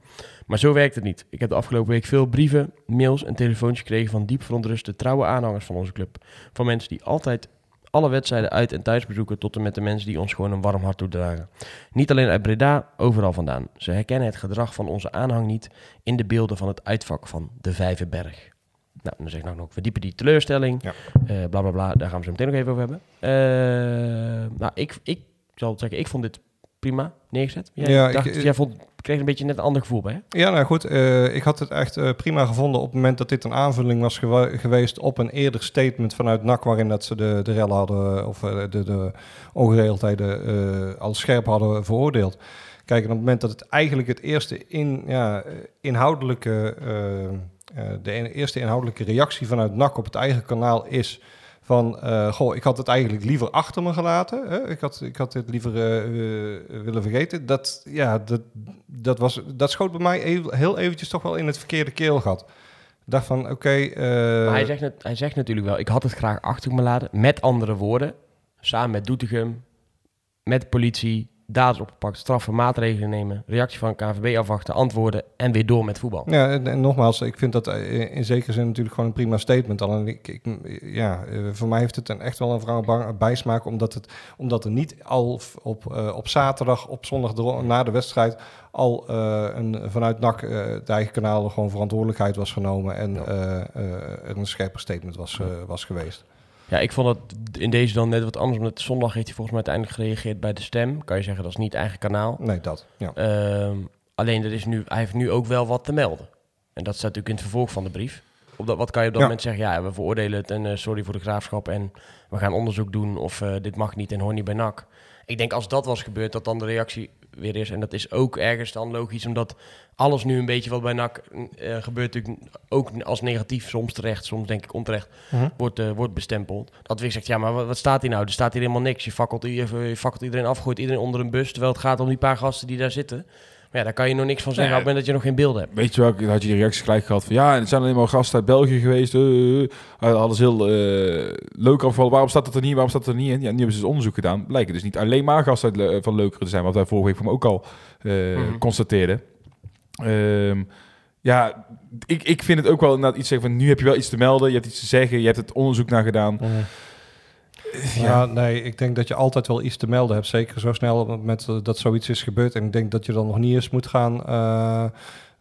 Maar zo werkt het niet. Ik heb de afgelopen week veel brieven, mails en telefoontjes gekregen van diep verontruste trouwe aanhangers van onze club. Van mensen die altijd alle wedstrijden uit en thuis bezoeken tot en met de mensen die ons gewoon een warm hart toedragen. Niet alleen uit Breda, overal vandaan. Ze herkennen het gedrag van onze aanhang niet in de beelden van het uitvak van de Vijverberg. Nou, dan zeg ik nog, nog verdiepen die teleurstelling. Ja. Eh, bla bla bla, daar gaan we zo meteen nog even over hebben. Eh, nou, ik, ik zal zeggen, ik vond dit prima neergezet. Jij, Ja, ik- dacht, jij vond, kreeg een beetje net een ander gevoel bij, hè? Ja, nou goed. eh, ik had het echt eh, prima gevonden op het moment dat dit een aanvulling was gewa- geweest op een eerder statement vanuit NAC waarin dat ze de, de rellen hadden of eh, de, de ongeregeldheden eh, al scherp hadden veroordeeld. Kijk, en op het moment dat het eigenlijk het eerste in, ja, eh, inhoudelijke, eh, eh, de in- eerste inhoudelijke reactie vanuit NAC op het eigen kanaal is van, eh, goh, ik had het eigenlijk liever achter me gelaten. Hè? Ik, had, ik had het liever eh, eh, willen vergeten. Dat, ja, dat, dat, was, dat schoot bij mij even- heel eventjes toch wel in het verkeerde keelgat. Ik dacht van, oké... hij zegt, hij zegt natuurlijk wel, ik had het graag achter me laten. Met andere woorden, samen met Doetinchem, met politie, daders opgepakt, straffen, maatregelen nemen, reactie van KVB afwachten, antwoorden en weer door met voetbal. Ja, en, en nogmaals, ik vind dat eh, in zekere zin natuurlijk gewoon een prima statement. Alleen, ik, ik, ja, eh, voor mij heeft het een echt wel een wrange bijsmaak, omdat, het, omdat er niet al op, eh, op zaterdag, op zondag na de wedstrijd, al een, vanuit NAC, eh het eigen kanaal, gewoon verantwoordelijkheid was genomen en er een scherper statement was, was geweest. Ja, ik vond het in deze dan net wat anders, omdat zondag heeft hij volgens mij uiteindelijk gereageerd bij de stem. Kan je zeggen, dat is niet eigen kanaal. Nee, dat. Ja. Ehm, alleen, er is nu, hij heeft nu ook wel wat te melden. En dat staat natuurlijk in het vervolg van de brief. Op dat, wat kan je op dat Ja. moment zeggen? Ja, we veroordelen het en eh, sorry voor de graafschap en we gaan onderzoek doen of eh, dit mag niet en hoor niet bij NAC. Ik denk als dat was gebeurd, dat dan de reactie weer is. En dat is ook ergens dan logisch, omdat alles nu een beetje wat bij NAC eh, gebeurt natuurlijk ook als negatief, soms terecht, soms denk ik onterecht, Mhm. wordt, eh, wordt bestempeld. Dat weer zegt, ja, maar wat, wat staat hier nou? Er staat hier helemaal niks. Je fakkelt, je, je fakkelt iedereen af, gooit iedereen onder een bus, terwijl het gaat om die paar gasten die daar zitten. Maar ja, daar kan je nog niks van zeggen Ja. op het moment dat je nog geen beelden hebt. Weet je wel, dan had je die reactie gelijk gehad van ja, het zijn alleen maar gasten uit België geweest. eh. alles heel eh leuk afvallen. Waarom staat dat er niet? Waarom staat dat er niet in? Ja, nu hebben ze dus onderzoek gedaan. Blijken dus niet alleen maar gasten uit, Le- van Leukeren te zijn, wat wij vorige week van me ook al eh, Mhm. constateerden. Ehm, ja, ik, ik vind het ook wel inderdaad iets zeggen van nu heb je wel iets te melden, je hebt iets te zeggen, je hebt het onderzoek naar gedaan. Ja. nee, ik denk dat je altijd wel iets te melden hebt. Zeker zo snel op het moment eh, dat zoiets is gebeurd. En ik denk dat je dan nog niet eens moet gaan... eh,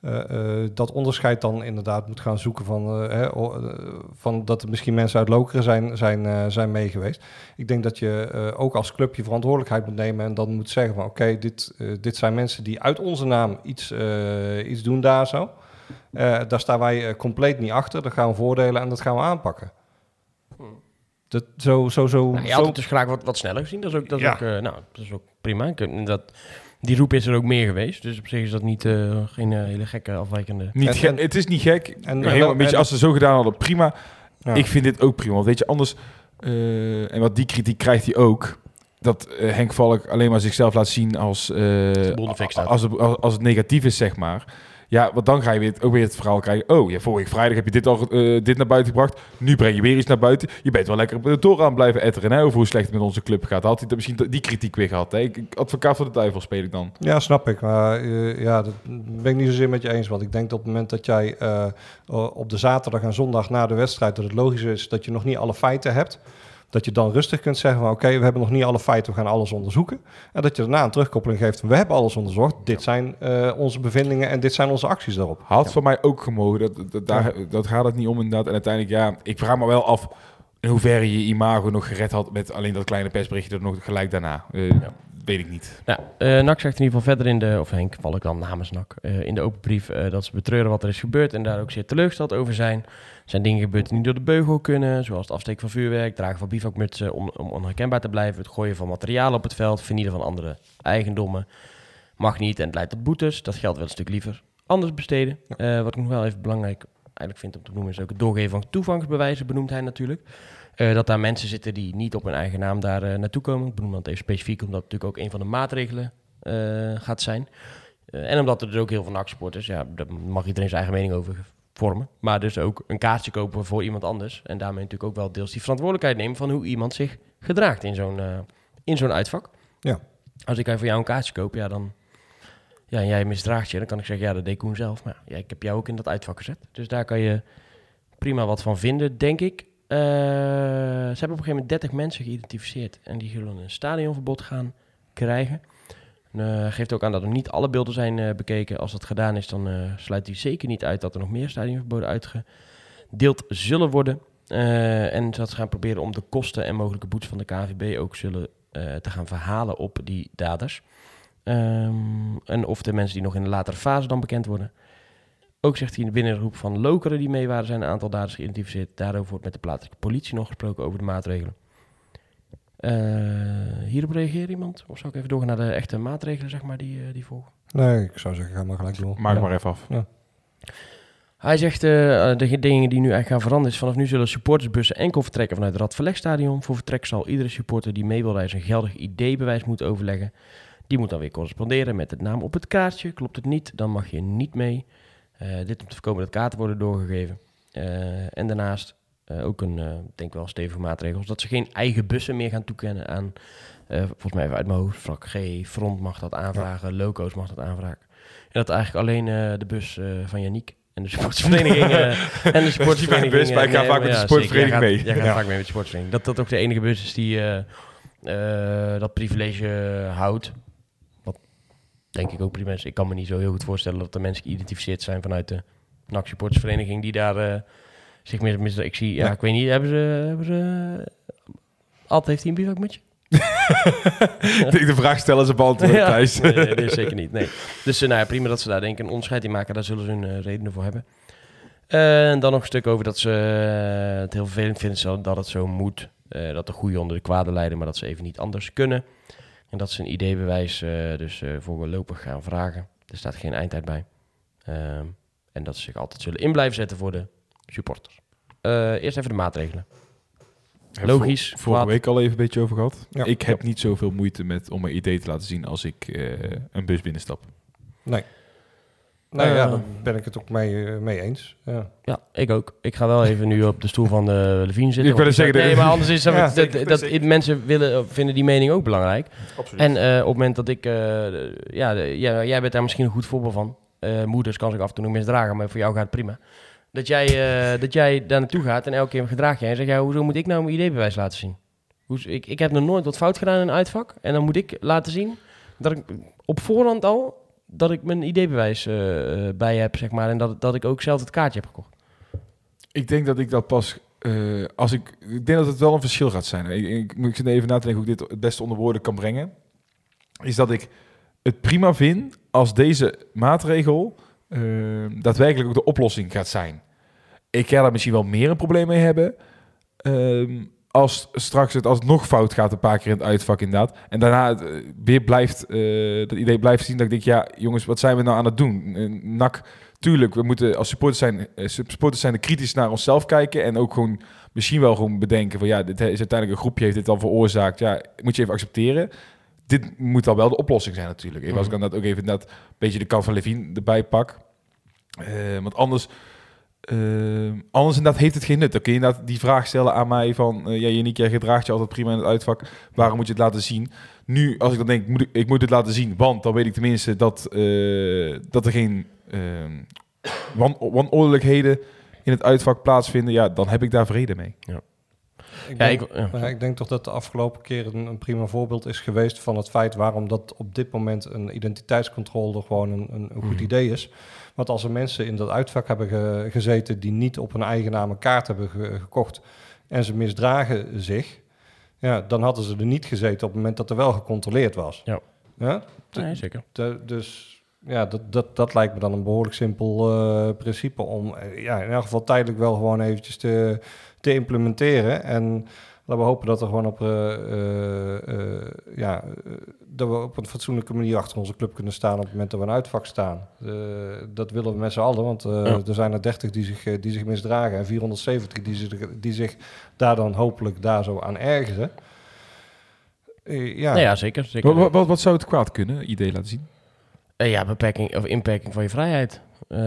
eh, dat onderscheid dan inderdaad moet gaan zoeken van, hè, van dat er misschien mensen uit Lokeren zijn, zijn, zijn meegeweest. Ik denk dat je ook als club je verantwoordelijkheid moet nemen en dan moet zeggen van oké, dit, dit zijn mensen die uit onze naam iets, iets doen daar zo. Daar staan wij compleet niet achter. Dat gaan we voordelen en dat gaan we aanpakken. Dat, zo, zo, zo, Nou, je zo had het dus graag wat, wat sneller gezien. Dat is ook, dat is Ja. ook, eh, nou, dat is ook prima. Ik, dat, die roep is er ook meer geweest. Dus op zich is dat niet eh, geen eh, hele gekke afwijkende... Niet En- ge- en- het is niet gek. en- Helemaal, en- weet je, als ze zo gedaan hadden, prima. Ja. Ik vind dit ook prima. Want weet je, anders... eh, en wat die kritiek krijgt hij ook... Dat eh, Henk Valk alleen maar zichzelf laat zien als, eh, als, als, als het negatief is, zeg maar. Ja, want dan ga je weer, ook weer het verhaal krijgen. Oh, ja, vorige vrijdag heb je dit al eh, dit naar buiten gebracht. Nu breng je weer iets naar buiten. Je bent wel lekker op de toren aan blijven etteren. Over hoe slecht het met onze club gaat. Had hij misschien die kritiek weer gehad. Hè? Ik- Advocaat voor de duivel speel ik dan. Ja, snap ik. Maar eh, ja, dat ben ik niet zozeer met je eens. Want ik denk dat op het moment dat jij eh, op de zaterdag en zondag na de wedstrijd... dat het logisch is dat je nog niet alle feiten hebt... dat je dan rustig kunt zeggen van... oké, we hebben nog niet alle feiten, we gaan alles onderzoeken. En dat je daarna een terugkoppeling geeft van... we hebben alles onderzocht, dit zijn eh, onze bevindingen... en dit zijn onze acties daarop. Had van mij ook gemogen. Dat, dat, daar, dat gaat het niet om inderdaad. En uiteindelijk, ja, ik vraag me wel af... in hoeverre je imago nog gered had... met alleen dat kleine persberichtje er nog gelijk daarna. Eh, Weet ik niet. Nou, eh NAC zegt in ieder geval verder in de, of Henk val ik dan namens NAC, eh, in de open brief eh, dat ze betreuren wat er is gebeurd en daar ook zeer teleurgesteld over zijn. Er zijn dingen gebeurd die niet door de beugel kunnen, zoals het afsteken van vuurwerk, dragen van bivakmutsen om, om onherkenbaar te blijven, het gooien van materialen op het veld, vernielen van andere eigendommen. Mag niet en het leidt tot boetes. Dat geld wil een stuk liever anders besteden. Eh, wat ik nog wel even belangrijk eigenlijk vind om te noemen is ook het doorgeven van toegangsbewijzen, benoemt hij natuurlijk. Eh, dat daar mensen zitten die niet op hun eigen naam daar eh, naartoe komen. Ik benoem dat even specifiek, omdat het natuurlijk ook een van de maatregelen gaat zijn. En omdat er dus ook heel veel NAC-supporters, ja, daar mag iedereen zijn eigen mening over vormen. Maar dus ook een kaartje kopen voor iemand anders. En daarmee natuurlijk ook wel deels die verantwoordelijkheid nemen van hoe iemand zich gedraagt in zo'n eh, in zo'n uitvak. Ja. Als ik voor jou een kaartje koop, ja, dan... Ja, en jij misdraagt je, dan kan ik zeggen, ja, dat deed Koen zelf. Maar ja, ik heb jou ook in dat uitvak gezet. Dus daar kan je prima wat van vinden, denk ik. Eh, ze hebben op een gegeven moment 30 mensen geïdentificeerd. En die zullen een stadionverbod gaan krijgen. Eh, geeft ook aan dat er niet alle beelden zijn eh, bekeken. Als dat gedaan is, dan eh, sluit hij zeker niet uit dat er nog meer stadionverboden uitgedeeld zullen worden. En dat ze gaan proberen om de kosten en mogelijke boetes van de KVB ook zullen te gaan verhalen op die daders. Ehm, en of de mensen die nog in een latere fase dan bekend worden. Ook zegt hij binnen de groep van Lokeren die mee waren, zijn een aantal daders geïdentificeerd. Daarover wordt met de plaatselijke politie nog gesproken over de maatregelen. Eh, hierop reageert iemand? Of zou ik even doorgaan naar de echte maatregelen, zeg maar, die, eh, die volgen? Nee, ik zou zeggen, ga maar gelijk door. Maak Ja. maar even af. Hij zegt, eh, de dingen die nu eigenlijk gaan veranderen is... vanaf nu zullen supportersbussen enkel vertrekken vanuit het Radverlegstadion. Voor vertrek zal iedere supporter die mee wil reizen... een geldig ID-bewijs moeten overleggen. Die moet dan weer corresponderen met het naam op het kaartje. Klopt het niet, dan mag je niet mee. Eh, dit om te voorkomen dat kaarten worden doorgegeven. Eh, en daarnaast eh, ook een, ik denk wel stevige maatregels... dat ze geen eigen bussen meer gaan toekennen aan... eh, volgens mij even uit mijn hoofd, vrak G, Front mag dat aanvragen, Loco's mag dat aanvragen. En dat eigenlijk alleen de bus van Janiek en de [LAUGHS] sportsvereniging eh, [LAUGHS] en de sportsvereniging. bus, maar ik ga vaak met de ja, sportvereniging mee. gaat, jij gaat Ja. vaak mee met de sportsvereniging. Dat dat ook de enige bus is die dat privilege houdt. Wat denk ik ook prima is. Ik kan me niet zo heel goed voorstellen dat er mensen geïdentificeerd zijn vanuit de NAC supportersvereniging die daar mis, ik zie, ja, Ja. ik weet niet, hebben ze, hebben ze Ad heeft hij een bivakmutje? Ik [LAUGHS] denk de vraag stellen ze beantwoorden, Ja. Thijs. Nee, nee, zeker niet. Nee. Dus eh, nou ja, prima dat ze daar denken een onderscheid in maken. Daar zullen ze hun eh, redenen voor hebben. Eh, en dan nog een stuk over dat ze het heel vervelend vinden zo- dat het zo moet. Dat de goede onder de kwade leiden, maar dat ze even niet anders kunnen. En dat ze een ideebewijs dus voorlopig gaan vragen. Er staat geen eindtijd bij. Ehm, en dat ze zich altijd zullen in blijven zetten voor de supporters. Eh, eerst even de maatregelen. Logisch, vor- vorige week al even een beetje over gehad. Ja. Ik heb niet zoveel moeite met om mijn idee te laten zien als ik eh, een bus binnenstap. Nee. Nou ja, Eh. daar ben ik het ook mee, eh, mee eens. Ja. Ja, ik ook. Ik ga wel even nu op de stoel van de Levine zitten. Ik wil zeggen, Nee, maar anders is dat, [LAUGHS] Ja, dat, mensen willen, vinden die mening ook belangrijk. Absoluut. En eh, op het moment dat ik... eh, ja, de- ja, jij bent daar misschien een goed voorbeeld van. Eh, moeders kan zich af en toe misdragen, maar voor jou gaat het prima. Dat jij, eh, dat jij daar naartoe gaat en elke keer gedraag jij en zeg jij, hoezo moet ik nou mijn ID-bewijs laten zien? Hoe, ik, ik heb nog nooit wat fout gedaan in een uitvak. En dan moet ik laten zien dat ik op voorhand al dat ik mijn ID-bewijs eh, bij heb, zeg maar. En dat, dat ik ook zelf het kaartje heb gekocht. Ik denk dat ik dat pas. eh, als ik, ik denk dat het wel een verschil gaat zijn. Ik, zit even na te denken hoe ik dit het beste onder woorden kan brengen. Is dat ik het prima vind als deze maatregel eh, daadwerkelijk ook de oplossing gaat zijn. Ik ga daar misschien wel meer een probleem mee hebben. ehm, als straks het als het nog fout gaat een paar keer in het uitvak inderdaad. En daarna het, eh, weer blijft, eh, dat idee blijft zien dat ik denk, ja jongens, wat zijn we nou aan het doen? Eh, NAC Tuurlijk, we moeten als supporters zijn, supporters zijn kritisch naar onszelf kijken. En ook gewoon misschien wel gewoon bedenken van ja, dit is uiteindelijk een groepje heeft dit dan veroorzaakt. Ja, moet je even accepteren. Dit moet dan wel de oplossing zijn natuurlijk. Even Als ik dan dat ook even dat beetje de kant van Levine erbij pak. Eh, want anders, eh, anders inderdaad heeft het geen nut. Dan kun je inderdaad die vraag stellen aan mij van... eh ja, Yannick, jij gedraagt je altijd prima in het uitvak. Waarom moet je het laten zien? Nu, als ik dan denk, moet ik, ik moet het laten zien. Want dan weet ik tenminste dat, dat er geen wan wanordelijkheden in het uitvak plaatsvinden. Ja, dan heb ik daar vrede mee. Ik, Ja, denk, ik, ja. ja, ik denk toch dat de afgelopen keer een, een prima voorbeeld is geweest van het feit waarom dat op dit moment een identiteitscontrole gewoon een, een, een goed Mhm. idee is. Want als er mensen in dat uitvak hebben ge- gezeten die niet op een eigen naam een kaart hebben ge- gekocht en ze misdragen zich, ja, dan hadden ze er niet gezeten op het moment dat er wel gecontroleerd was. Ja. Ja? Nee, zeker. de- dus ja, dat, dat, dat lijkt me dan een behoorlijk simpel eh, principe om eh, ja, in elk geval tijdelijk wel gewoon eventjes te, te implementeren. En laten we hopen dat er gewoon op, eh, eh, eh, ja, dat we op een fatsoenlijke manier achter onze club kunnen staan op het moment dat we een uitvak staan. Eh, dat willen we met z'n allen, want eh, Ja. er zijn er 30 die zich, die zich misdragen en 470 die zich, die zich daar dan hopelijk daar zo aan ergeren. Eh, ja. Nou ja, zeker. zeker. Wat, wat, wat, wat zou het kwaad kunnen, idee laten zien? Eh, ja, beperking of inperking van je vrijheid. Eh,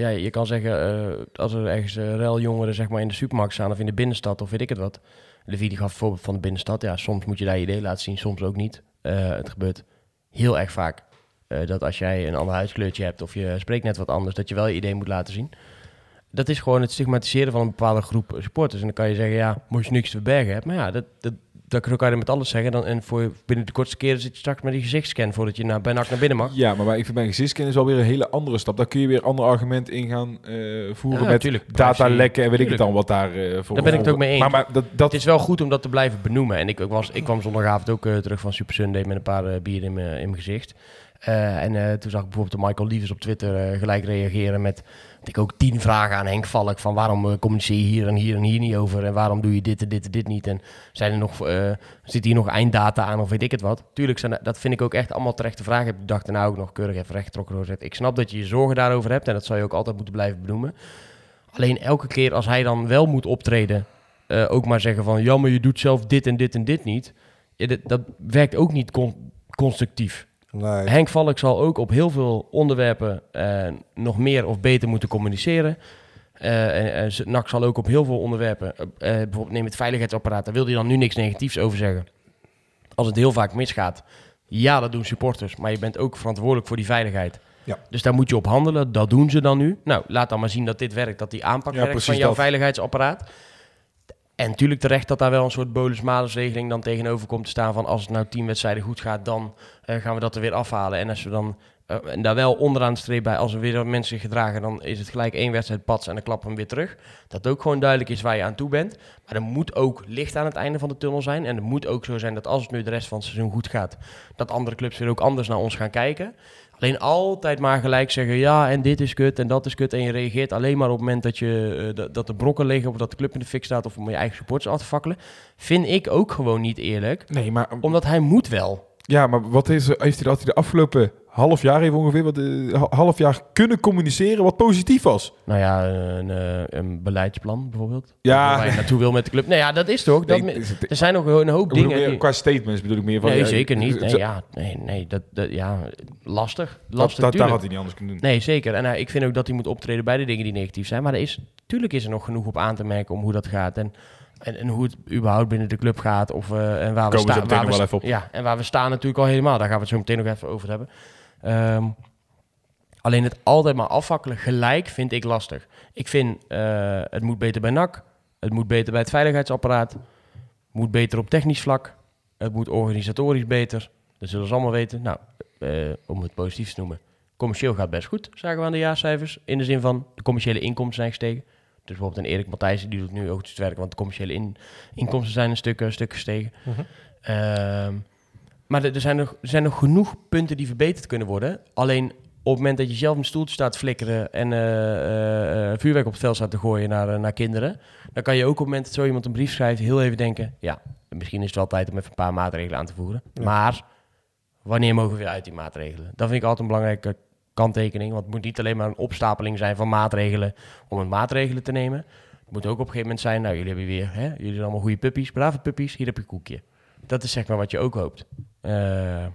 ja, je kan zeggen, eh, als er ergens uh, ruiljongeren zeg maar, in de supermarkt staan of in de binnenstad of weet ik het wat. Levi die gaf het voorbeeld van de binnenstad. Ja, soms moet je daar je idee laten zien, soms ook niet. Het gebeurt heel erg vaak dat als jij een ander huidskleurtje hebt of je spreekt net wat anders, dat je wel je idee moet laten zien. Dat is gewoon het stigmatiseren van een bepaalde groep supporters. En dan kan je zeggen, ja, moet je niks te verbergen hebt. Maar ja, dat, dat, dat kan je met alles zeggen. Dan, en voor binnen de kortste keren zit je straks met die gezichtscan voordat je naar, bij NAC naar binnen mag. Ja, maar ik vind mijn gezichtskennis wel weer een hele andere stap. Daar kun je weer andere argumenten in gaan eh, voeren Ja, met tuurlijk. datalekken en weet ik het dan wat daar eh, voor. Daar ben ik het ook mee eens. Maar, maar dat, dat Het is wel goed om dat te blijven benoemen. En ik, ik, was, ik kwam zondagavond ook eh, terug van Super Sunday met een paar eh, bier in mijn in mijn gezicht. En toen zag ik bijvoorbeeld de Michael Lievers op Twitter gelijk reageren met... ik ook tien vragen aan Henk Valk van waarom eh, communiceer je hier en hier en hier niet over... en waarom doe je dit en dit en dit niet en zijn er nog, eh, zit hier nog einddata aan of weet ik het wat. Tuurlijk, zijn, dat- vind ik ook echt allemaal terechte vragen. Ik dacht daarna ook nog keurig even rechtgetrokken doorgezet. Ik snap dat je je zorgen daarover hebt en dat zal je ook altijd moeten blijven benoemen. Alleen elke keer als hij dan wel moet optreden, eh, ook maar zeggen van... ja, maar je doet zelf dit en dit en dit niet. Dat, dat werkt ook niet con- constructief. Nee, Henk Valk zal ook op heel veel onderwerpen eh, nog meer of beter moeten communiceren. Eh, en, NAC zal ook op heel veel onderwerpen, eh, bijvoorbeeld neem het veiligheidsapparaat, daar wil hij dan nu niks negatiefs over zeggen. Als het heel vaak misgaat, ja, dat doen supporters, maar je bent ook verantwoordelijk voor die veiligheid. Ja. Dus daar moet je op handelen, dat doen ze dan nu. Nou, laat dan maar zien dat dit werkt, dat die aanpak Ja, werkt van jouw dat. veiligheidsapparaat. En natuurlijk terecht dat daar wel een soort bolus-malus-regeling dan tegenover komt te staan van als het nou tien wedstrijden goed gaat, dan eh, gaan we dat er weer afhalen. En als we dan eh, en daar wel onderaan de streep bij, als er weer mensen gedragen, dan is het gelijk één wedstrijd pats en dan klappen we hem weer terug. Dat ook gewoon duidelijk is waar je aan toe bent. Maar er moet ook licht aan het einde van de tunnel zijn. En het moet ook zo zijn dat als het nu de rest van het seizoen goed gaat, dat andere clubs weer ook anders naar ons gaan kijken. Alleen altijd maar gelijk zeggen, ja, en dit is kut en dat is kut. En je reageert alleen maar op het moment dat, je, eh, dat, de brokken liggen... of dat de club in de fik staat of om je eigen supporters af te fakkelen. Vind ik ook gewoon niet eerlijk. Nee, maar, Omdat hij moet wel. ja, maar wat is, heeft hij, hij de afgelopen half jaar even ongeveer... Wat, ha- half jaar kunnen communiceren wat positief was? Nou ja, een, eh, een beleidsplan bijvoorbeeld. Ja. Waar je naartoe wil met de club. Nou ja, dat is toch. Dat, Nee, er zijn nog een hoop dingen... meer, die- qua statements bedoel ik meer van... nee, ja, zeker niet. Nee, ja, nee, nee dat, dat, ja, lastig. lastig dat, daar had hij niet anders kunnen doen. Nee, zeker. En eh, ik vind ook dat hij moet optreden bij de dingen die negatief zijn. Maar er is, tuurlijk is er nog genoeg op aan te merken om hoe dat gaat. En, en, en hoe het überhaupt binnen de club gaat. Of, en waar we Komen we staan. meteen waar nog we wel sta- even op. Ja, en waar we staan natuurlijk al helemaal. Daar gaan we het zo meteen nog even over hebben. Ehm, alleen het altijd maar afvakkelen gelijk vind ik lastig. Ik vind eh, het moet beter bij NAC. Het moet beter bij het veiligheidsapparaat. Het moet beter op technisch vlak. Het moet organisatorisch beter. Dat zullen ze allemaal weten. Nou, eh, om het positief te noemen. Commercieel gaat best goed, zagen we aan de jaarcijfers. In de zin van de commerciële inkomsten zijn gestegen. Dus bijvoorbeeld een Erik Matthijssen, die doet nu ook het werk, want de commerciële in- inkomsten zijn een stuk, een stuk gestegen. Ehm, maar er zijn, nog, er zijn nog genoeg punten die verbeterd kunnen worden. Alleen op het moment dat je zelf de stoeltje staat te flikkeren en eh, vuurwerk op het veld staat te gooien naar, naar kinderen, dan kan je ook op het moment dat zo iemand een brief schrijft heel even denken, ja, misschien is het wel tijd om even een paar maatregelen aan te voeren. Ja. Maar wanneer mogen we weer uit die maatregelen? Dat vind ik altijd een belangrijke kanttekening, want het moet niet alleen maar een opstapeling zijn van maatregelen om een maatregelen te nemen. Het moet ook op een gegeven moment zijn, nou jullie hebben weer, hè, jullie zijn allemaal goede puppies, brave puppies, hier heb je een koekje. Dat is zeg maar wat je ook hoopt. Eh,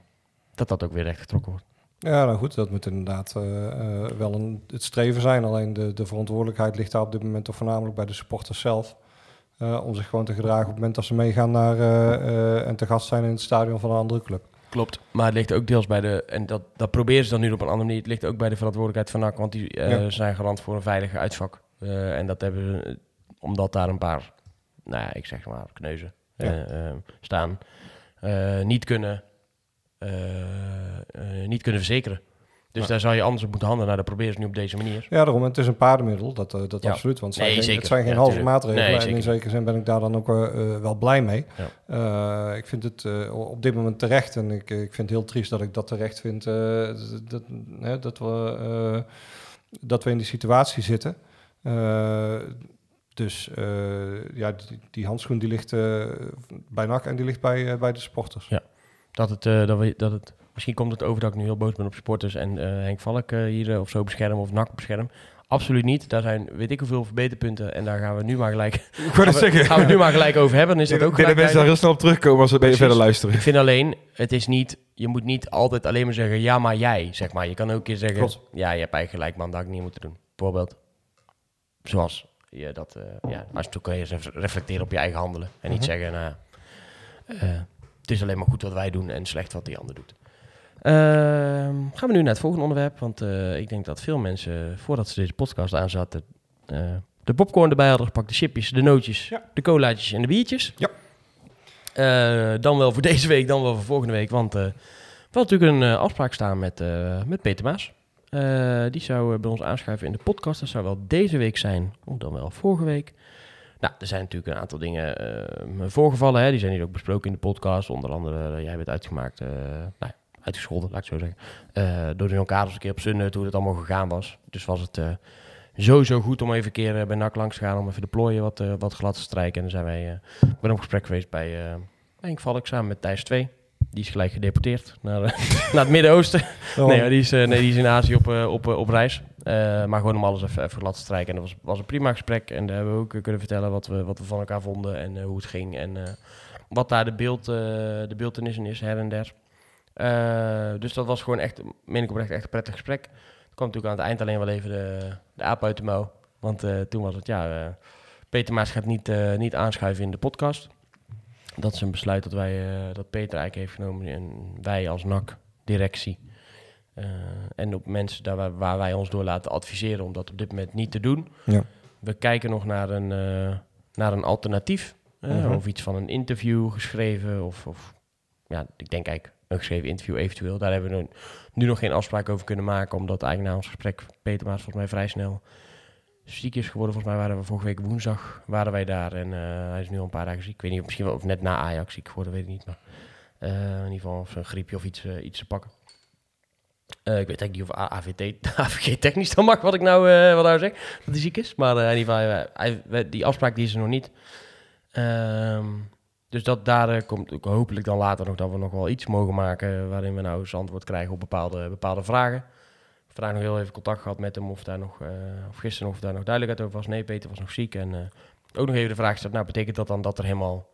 dat dat ook weer recht getrokken wordt. Ja, nou goed, dat moet inderdaad eh, eh, wel een, het streven zijn. Alleen de, de verantwoordelijkheid ligt daar op dit moment toch voornamelijk bij de supporters zelf. Eh, om zich gewoon te gedragen op het moment dat ze meegaan naar eh, eh, en te gast zijn in het stadion van een andere club. Klopt. Maar het ligt ook deels bij de, en dat, dat proberen ze dan nu op een andere manier, het ligt ook bij de verantwoordelijkheid van NAC, want die eh, Ja. zijn garant voor een veilige uitvak. Eh, en dat hebben ze, omdat daar een paar, nou ja, ik zeg maar, kneuzen Ja. staan, niet, kunnen, eh, eh, niet kunnen verzekeren. Dus Ja. daar zou je anders op moeten handelen. Nou, dat proberen ze nu op deze manier. Ja, daarom. en Het is een paardenmiddel, dat, eh, dat Ja. absoluut. Want het Nee, zijn, geen, zeker. het zijn geen Ja, halve tuurlijk. maatregelen. Nee, en in zekere zin ben ik daar dan ook eh, eh, wel blij mee. Eh, ik vind het eh, op dit moment terecht. En ik, ik vind het heel triest dat ik dat terecht vind. eh, dat, dat, we, eh, dat we in die situatie zitten. Dus eh, ja, die, die handschoen die ligt eh, bij NAC en die ligt bij, eh, bij de sporters. Ja. Dat het, dat, we, dat het, misschien komt het over dat ik nu heel boos ben op supporters en Henk Valk hier of zo bescherm of NAC bescherm. Absoluut niet. Daar zijn weet ik hoeveel verbeterpunten en daar gaan we nu maar gelijk, [LAUGHS] Ik gaan [LAUGHS] we, gaan we nu maar gelijk over hebben. Dan is dat ook ik denk dat gelijk mensen daar heel snel op terugkomen als je Precies. verder luisteren. Ik vind alleen, het is niet, je moet niet altijd alleen maar zeggen, ja, maar jij, zeg maar. Je kan ook een keer zeggen, Klopt. ja, je hebt eigenlijk gelijk, man, dat had ik niet moeten doen. Bijvoorbeeld, zoals je dat, eh, ja, als toen kan je eens reflecteren op je eigen handelen. En niet Mhm. zeggen, nou, eh, het is alleen maar goed wat wij doen en slecht wat die ander doet. Ehm, gaan we nu naar het volgende onderwerp, want eh, ik denk dat veel mensen, voordat ze deze podcast aanzaten, eh, de popcorn erbij hadden gepakt, de chipjes, de nootjes, Ja. de colaatjes en de biertjes. Ja. Eh, dan wel voor [LAUGHS] deze week, dan wel voor volgende week. Want eh we hadden natuurlijk een afspraak staan met, eh, met Peter Maas. Eh, die zou eh, bij ons aanschuiven in de podcast. Dat zou wel deze week zijn, of dan wel vorige week. Nou, er zijn natuurlijk een aantal dingen eh, voorgevallen. Hè? Die zijn hier ook besproken in de podcast. Onder andere, jij bent uitgemaakt, nou ja, uitgescholden, laat ik het zo zeggen. Door de Kaders een keer op Sunnet, hoe het allemaal gegaan was. Dus was het sowieso goed om even een keer bij NAC langs te gaan... om even de plooien wat, wat glad te strijken. En dan zijn wij... ik ben op gesprek geweest bij eh Henk Valk samen met Thijs 2. Die is gelijk gedeporteerd naar, eh, [LAUGHS] naar het Midden-Oosten. Daarom- Nee, die is, eh, nee, die is in Azië op, eh, op, op reis. Maar gewoon om alles even, even glad te strijken. En dat was, was een prima gesprek. En daar hebben we ook kunnen vertellen wat we, wat we van elkaar vonden en hoe het ging. En wat daar de, beeld, de beeldenis in is, her en der. Dus dat was gewoon echt, meen ik oprecht, echt een prettig gesprek. Er kwam natuurlijk aan het eind alleen wel even de, de aap uit de mouw. Want toen was het, ja, Peter Maas gaat niet, niet aanschuiven in de podcast. Dat is een besluit dat, wij, eh, dat Peter eigenlijk heeft genomen. En wij als NAC, directie. eh, en op mensen daar waar, waar wij ons door laten adviseren om dat op dit moment niet te doen. Ja. We kijken nog naar een, eh, naar een alternatief. Mhm. Of iets van een interview geschreven. Of, of ja, ik denk eigenlijk een geschreven interview eventueel. Daar hebben we nu, nu nog geen afspraak over kunnen maken. Omdat eigenlijk na ons gesprek Peter Maas volgens mij vrij snel ziek is geworden. Volgens mij waren we vorige week woensdag waren wij daar. En eh, hij is nu al een paar dagen ziek. Ik weet niet, of misschien wel of net na Ajax ziek geworden, weet ik niet. Maar eh, in ieder geval of een griepje of iets, eh, iets te pakken. Ik weet eigenlijk niet of AVT, AVG [LAUGHS] technisch dan mag wat ik nou, wat nou zeg, dat hij ziek is. Maar in ieder geval, die afspraak die is er nog niet. Ehm, dus dat daar komt hopelijk dan later nog dat we nog wel iets mogen maken waarin we nou eens antwoord krijgen op bepaalde, bepaalde vragen. Vandaag nog heel even contact gehad met hem of daar nog, eh, of gisteren of daar nog duidelijkheid over was. Nee, Peter was nog ziek. En eh, ook nog even de vraag gesteld, nou betekent dat dan dat er helemaal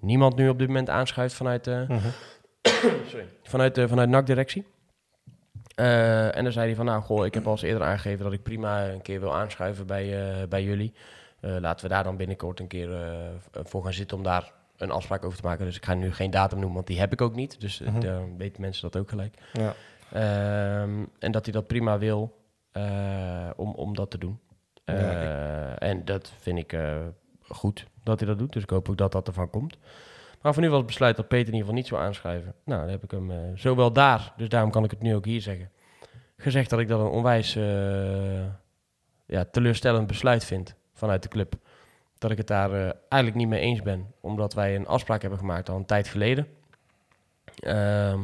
niemand nu op dit moment aanschuift vanuit, Mhm. [COUGHS] sorry, vanuit, de vanuit NAC-directie? En dan zei hij van, nou goh, ik heb al eens eerder aangegeven dat ik prima een keer wil aanschuiven bij, bij jullie. Laten we daar dan binnenkort een keer voor gaan zitten om daar een afspraak over te maken. Dus ik ga nu geen datum noemen, want die heb ik ook niet. Dus eh, Mhm. weten mensen dat ook gelijk. Ja. Ehm, en dat hij dat prima wil eh, om, om dat te doen. Ja, Eh, En dat vind ik eh, goed dat hij dat doet. Dus ik hoop ook dat dat ervan komt. Maar voor nu was het besluit dat Peter in ieder geval niet zou aanschuiven. Nou, dan heb ik hem zowel daar, dus daarom kan ik het nu ook hier zeggen, gezegd dat ik dat een onwijs ja, teleurstellend besluit vind vanuit de club. Dat ik het daar eigenlijk niet mee eens ben, omdat wij een afspraak hebben gemaakt al een tijd geleden. Ehm,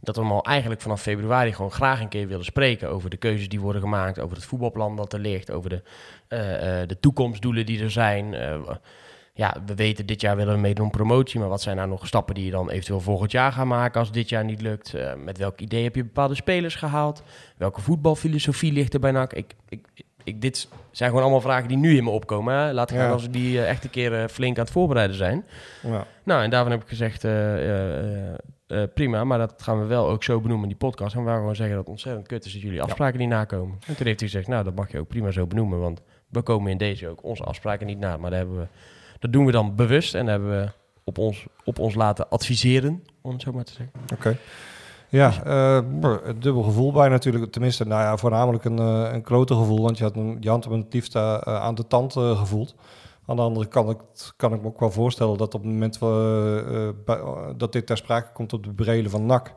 dat we hem al eigenlijk vanaf februari gewoon graag een keer willen spreken over de keuzes die worden gemaakt, over het voetbalplan dat er ligt, over de, eh, eh, de toekomstdoelen die er zijn. Eh, ja, we weten dit jaar willen we meedoen om promotie, maar wat zijn nou nog stappen die je dan eventueel volgend jaar gaat maken als dit jaar niet lukt? Met welk idee heb je bepaalde spelers gehaald? Welke voetbalfilosofie ligt er bij NAC? Ik, ik, ik, dit zijn gewoon allemaal vragen die nu in me opkomen. Hè? Laat gaan Ja. als we die echt een keer flink aan het voorbereiden zijn. Ja. Nou, en daarvan heb ik gezegd, eh, eh, eh, eh, prima, maar dat gaan we wel ook zo benoemen in die podcast. En we gaan gewoon zeggen dat het ontzettend kut is dat jullie afspraken niet nakomen. En toen heeft hij gezegd, nou, dat mag je ook prima zo benoemen, want we komen in deze ook onze afspraken niet na. Maar daar hebben we, dat doen we dan bewust en hebben we op ons, op ons laten adviseren, om het zo maar te zeggen. Oké. Ja, eh, brr, een dubbel gevoel bij natuurlijk. Tenminste, nou ja, voornamelijk een, eh, een klote gevoel. Want je had, een, je had hem het liefst eh, aan de tand eh, gevoeld. Aan de andere kant kan ik me ook wel voorstellen dat op het moment eh, eh, bij- dat dit ter sprake komt op de brelen van NAC...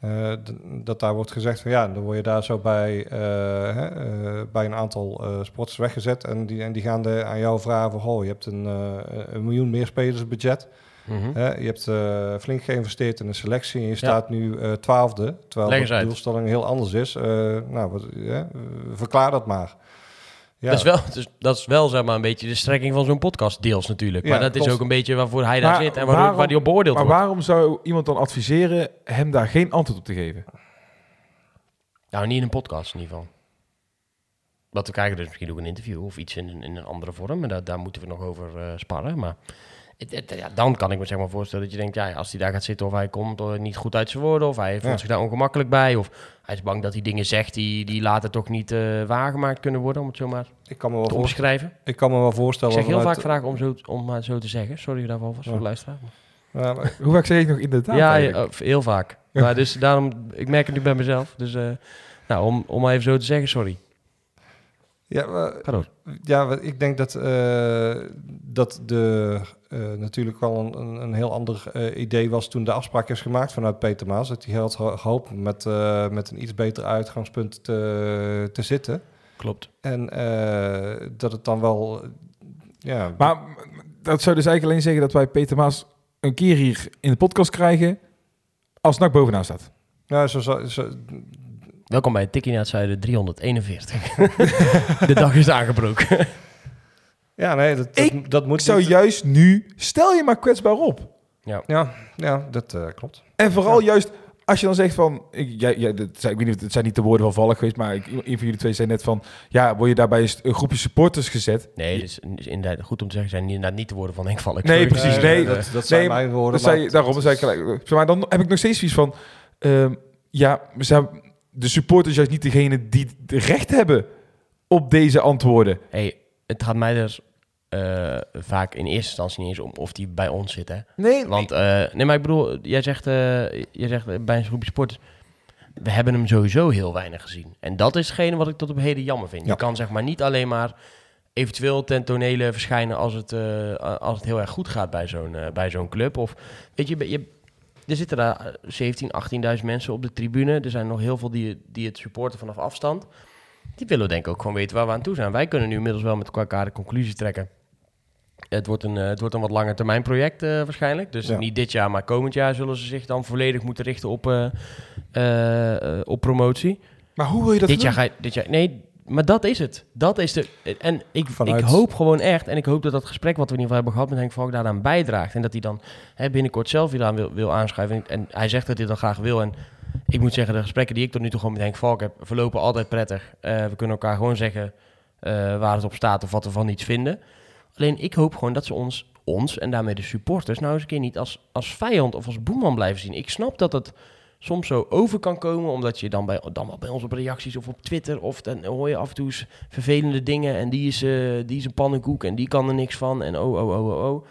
eh, dat daar wordt gezegd van ja, dan word je daar zo bij, eh, hè, eh, bij een aantal eh, sporters weggezet. En die, en die gaan de, aan jou vragen van, oh, je hebt een, eh, een miljoen meer spelersbudget. Hè, je hebt eh, flink geïnvesteerd in een selectie en je staat nu eh, twaalfde, terwijl de doelstelling heel anders is. Eh, nou, wat, eh, verklaar dat maar. Ja, Dat, is wel, dus, dat is wel zeg maar, een beetje de strekking van zo'n podcast, deels natuurlijk. Ja, maar dat is ook een beetje waarvoor hij daar Maar zit en waardoor, waarom- waar hij op beoordeeld Maar wordt. waarom zou iemand dan adviseren hem daar geen antwoord op te geven? Nou, niet in een podcast in ieder geval. Wat we krijgen dus misschien ook een interview of iets in, een- in een andere vorm. En daar, daar moeten we nog over eh, sparren. Maar het- het- ja, dan kan ik me zeg maar voorstellen dat je denkt... Ja, als hij daar gaat zitten of hij komt er niet goed uit zijn woorden... of hij voelt Ja. zich daar ongemakkelijk bij... of hij is bang dat hij dingen zegt die, die later toch niet eh, waargemaakt kunnen worden... om het zo maar ik, kan me wel te voorstellen, omschrijven. ik kan me wel Ik voorstellen... zeg heel vanuit- vaak vragen om, zo, om maar zo te zeggen. Sorry daarvoor vast voor de luisteraar. Ja, Hoe vaak zeg ik nog inderdaad? Ja, eigenlijk? heel vaak. Maar [LAUGHS] dus daarom, ik merk het nu bij mezelf. Dus eh, nou, om, om maar even zo te zeggen, sorry. Ja, maar- Ga door. Ja, ik denk dat, eh, dat de eh, natuurlijk wel een, een, een heel ander eh, idee was toen de afspraak is gemaakt vanuit Peter Maas. Dat hij had ge- gehoopt met, eh, met een iets beter uitgangspunt te, te zitten. Klopt. En eh, dat het dan wel, ja, Maar dat zou dus eigenlijk alleen zeggen dat wij Peter Maas een keer hier in de podcast krijgen als NAC bovenaan staat. nou, zo, zo, zo- Welkom bij Tikkie naar het Zuiden 341. de dag is aangebroken. ja, nee, dat, dat, Ik dat moet Ik zou juist nu, stel je maar kwetsbaar op. Ja, ja, dat eh, klopt. En vooral juist als je dan zegt van, ik, jij, jij, dat zei, ik weet niet, of het zijn niet de woorden van Valk geweest, maar ik, een van jullie twee zei net van, ja, word je daarbij een, groepje supporters gezet? Nee, dus is inderdaad goed om te zeggen, zijn inderdaad niet de woorden van Henk Valk. Nee, precies, Eh, nee, dat, dat zijn nee, mijn woorden. Dat zei, maar- daarom zei ik gelijk. Maar dan heb ik nog steeds zoiets van, ehm, ja, we zijn de supporters juist niet degene die recht hebben op deze antwoorden. Hey, het gaat mij dus eh, vaak in eerste instantie niet eens om of die bij ons zit, hè. Nee, Want, eh, nee, maar ik bedoel, jij zegt, eh, jij zegt bij een groepje sporters, we hebben hem sowieso heel weinig gezien. En dat is hetgene wat ik tot op heden jammer vind. Ja. Je kan zeg maar niet alleen maar eventueel ten tonele verschijnen als het, als het heel erg goed gaat bij zo'n bij zo'n club. Of, weet je, je, er zitten daar eh, 17, 18.000 mensen op de tribune. Er zijn nog heel veel die, die het supporten vanaf afstand. Die willen denk ik ook gewoon weten waar we aan toe zijn. Wij kunnen nu inmiddels wel met elkaar de conclusie trekken Het wordt een, eh, het wordt een wat langer termijn project eh, waarschijnlijk. Dus Ja. niet dit jaar, maar komend jaar zullen ze zich dan volledig moeten richten op, eh, eh, eh, op promotie. Maar hoe wil je dat dit doen? jaar ga je, dit jaar, nee, maar dat is het. Dat is de, en ik, Vanuit- ik hoop gewoon echt, en ik hoop dat dat gesprek wat we in ieder geval hebben gehad met Henk Valk daaraan bijdraagt. En dat hij dan hè, binnenkort zelf weer aan wil, wil aanschuiven. En, en hij zegt dat hij dat graag wil. En ik moet zeggen, de gesprekken die ik tot nu toe gewoon met Henk Valk heb, verlopen altijd prettig. Eh, we kunnen elkaar gewoon zeggen eh, waar het op staat of wat we van iets vinden. Alleen ik hoop gewoon dat ze ons, ons en daarmee de supporters, nou eens een keer niet als, als vijand of als boeman blijven zien. Ik snap dat het soms zo over kan komen, omdat je dan, bij, dan bij ons op reacties of op Twitter, of dan hoor je af en toe vervelende dingen en die is, eh, die is een pannenkoek en die kan er niks van en oh, oh, oh, oh, oh.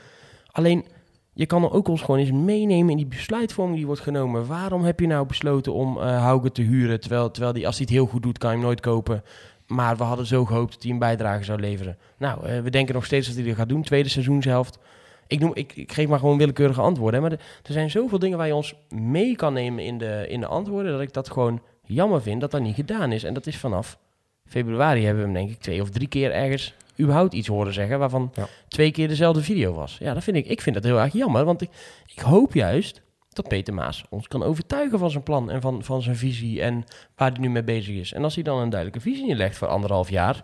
Alleen, je kan ook ons gewoon eens meenemen in die besluitvorming die wordt genomen. Waarom heb je nou besloten om Hauge te huren, terwijl, terwijl die, als hij het heel goed doet, kan je hem nooit kopen. Maar we hadden zo gehoopt dat hij een bijdrage zou leveren. Nou, eh, we denken nog steeds dat hij dat gaat doen, tweede seizoenshelft. Ik, noem, ik, ik geef maar gewoon willekeurige antwoorden. Hè. Maar er- er zijn zoveel dingen waar je ons mee kan nemen in de, in de antwoorden... dat ik dat gewoon jammer vind dat dat niet gedaan is. En dat is vanaf februari hebben we hem denk ik twee of drie keer ergens überhaupt iets horen zeggen... waarvan Ja. twee keer dezelfde video was. Ja, dat vind ik, ik vind dat heel erg jammer. Want ik, ik hoop juist dat Peter Maas ons kan overtuigen van zijn plan... en van, van zijn visie en waar hij nu mee bezig is. En als hij dan een duidelijke visie neerlegt voor anderhalf jaar...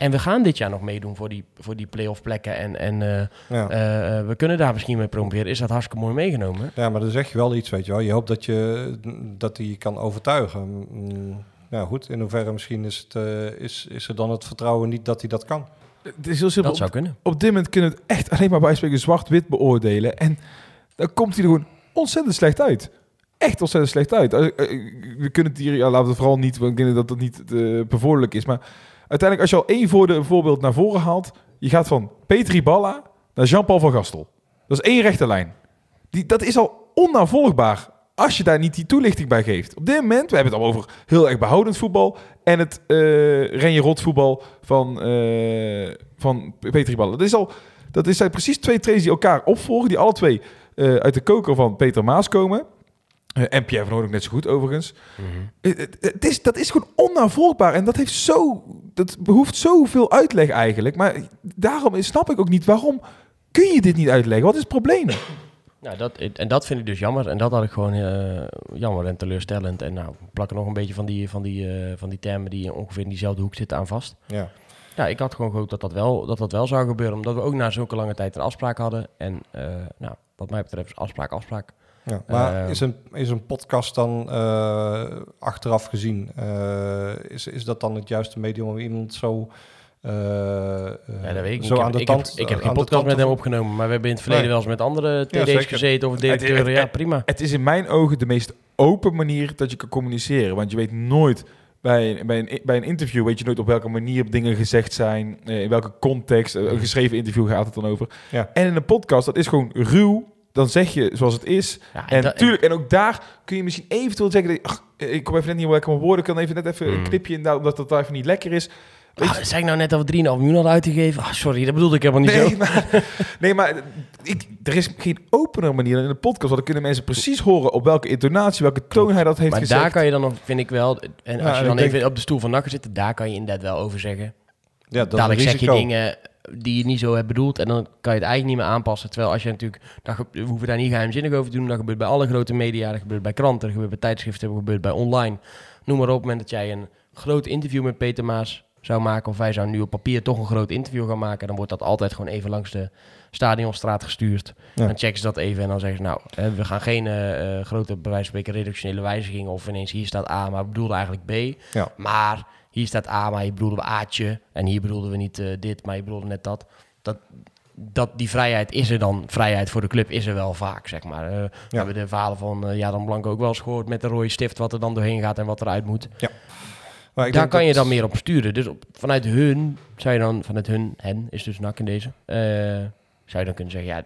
En we gaan dit jaar nog meedoen voor die, voor die play-off plekken. En, en eh, Ja. eh, eh, we kunnen daar misschien mee promoveren. Is dat hartstikke mooi meegenomen? ja, maar dan zeg je wel iets, weet je wel. Je hoopt dat je dat hij je kan overtuigen. Mm, Ja, goed. In hoeverre misschien is, het, is, is er dan het vertrouwen niet dat hij dat kan. Het is heel simpel. Dat zou kunnen. Op dit moment kunnen we het echt alleen maar bij spreken zwart-wit beoordelen. En dan komt hij er gewoon ontzettend slecht uit. Echt ontzettend slecht uit. We kunnen het hier, ja, laten we het vooral niet, want ik denk dat dat niet uh, bevorderlijk is. Maar uiteindelijk, als je al één voorbeeld naar voren haalt, je gaat van Petri Balla naar Jean-Paul van Gastel. Dat is één rechte lijn. Die, dat is al onnavolgbaar als je daar niet die toelichting bij geeft. Op dit moment, we hebben het al over heel erg behoudend voetbal en het uh, Renje Rot voetbal van, uh, van Petri Balla. Dat is al, dat zijn precies twee trainers die elkaar opvolgen, die alle twee uh, uit de koker van Peter Maas komen. Uh, en Pierre van Hoorn net zo goed, overigens. Mm -hmm. het, het is, dat is gewoon onnavolgbaar. En dat, heeft zo, dat behoeft zoveel uitleg eigenlijk. Maar daarom snap ik ook niet waarom kun je dit niet uitleggen. Wat is het probleem? Nou, dat, en dat vind ik dus jammer. En dat had ik gewoon uh, jammer en teleurstellend. En nou, plakken nog een beetje van die, van, die, uh, van die termen die ongeveer in diezelfde hoek zitten aan vast. Ja. Ja, ik had gewoon gehoopt dat dat wel, dat dat wel zou gebeuren. Omdat we ook na zulke lange tijd een afspraak hadden. En uh, nou, wat mij betreft is afspraak afspraak. Ja, maar uh, is, een, is een podcast dan uh, achteraf gezien, uh, is, is dat dan het juiste medium om iemand zo, ja, dat weet ik. zo ik aan heb, de ik tand heb, Ik heb geen podcast met hem opgenomen, maar we hebben in het verleden nee. wel eens met andere TD's ja, gezeten of directeuren. Ja, prima. Het is in mijn ogen de meest open manier dat je kan communiceren, want je weet nooit... Bij, bij, een, bij een interview weet je nooit op welke manier dingen gezegd zijn, in welke context. Een geschreven interview gaat het dan over. Ja. En in een podcast, dat is gewoon ruw, dan zeg je zoals het is. Ja, en, en natuurlijk, en ook daar kun je misschien eventueel zeggen... Ach, ik kom even net niet op lekker mijn woorden. Ik kan even net even mm. een knipje in, omdat dat even niet lekker is. Ah, zei ik nou net dat we 3,5 miljoen hadden uitgegeven? Ah, sorry, dat bedoelde ik helemaal niet nee, zo. Maar, [LAUGHS] nee, maar ik, er is geen opener manier dan in de podcast. Want dan kunnen mensen precies horen op welke intonatie, welke toon hij dat heeft maar gezegd. daar kan je dan nog, vind ik wel... En ja, als je dan even denk... op de stoel van Nakker zit, daar kan je inderdaad wel over zeggen. Ja, dat Dadelijk is zeg je dingen die je niet zo hebt bedoeld. En dan kan je het eigenlijk niet meer aanpassen. Terwijl als je natuurlijk... We hoeven daar niet geheimzinnig over te doen. Dat gebeurt bij alle grote media. Dat gebeurt bij kranten. Dat gebeurt bij tijdschriften. Dat gebeurt bij online. Noem maar op. Op het moment dat jij een groot interview met Peter Maas zou maken... of wij zouden nu op papier toch een groot interview gaan maken... dan wordt dat altijd gewoon even langs de stadionstraat gestuurd. Ja. Dan checken ze dat even en dan zeggen ze... nou, we gaan geen uh, uh, grote, bij wijze van spreken, reductionele wijzigingen... of ineens hier staat A, maar we bedoelden eigenlijk B. Ja. Maar hier staat A, maar hier bedoelden we A'tje. En hier bedoelden we niet uh, dit, maar je bedoelde net dat. Dat, dat. Die vrijheid is er dan. Vrijheid voor de club is er wel vaak, zeg maar. Uh, ja. We hebben de verhalen van uh, Jadan Blanco ook wel eens gehoord... met de rode stift, wat er dan doorheen gaat en wat eruit moet. Ja. Maar Daar kan je dan meer op sturen. Dus op, vanuit hun, zou je dan... Vanuit hun, hen is dus nak in deze... Zou je dan kunnen zeggen, ja...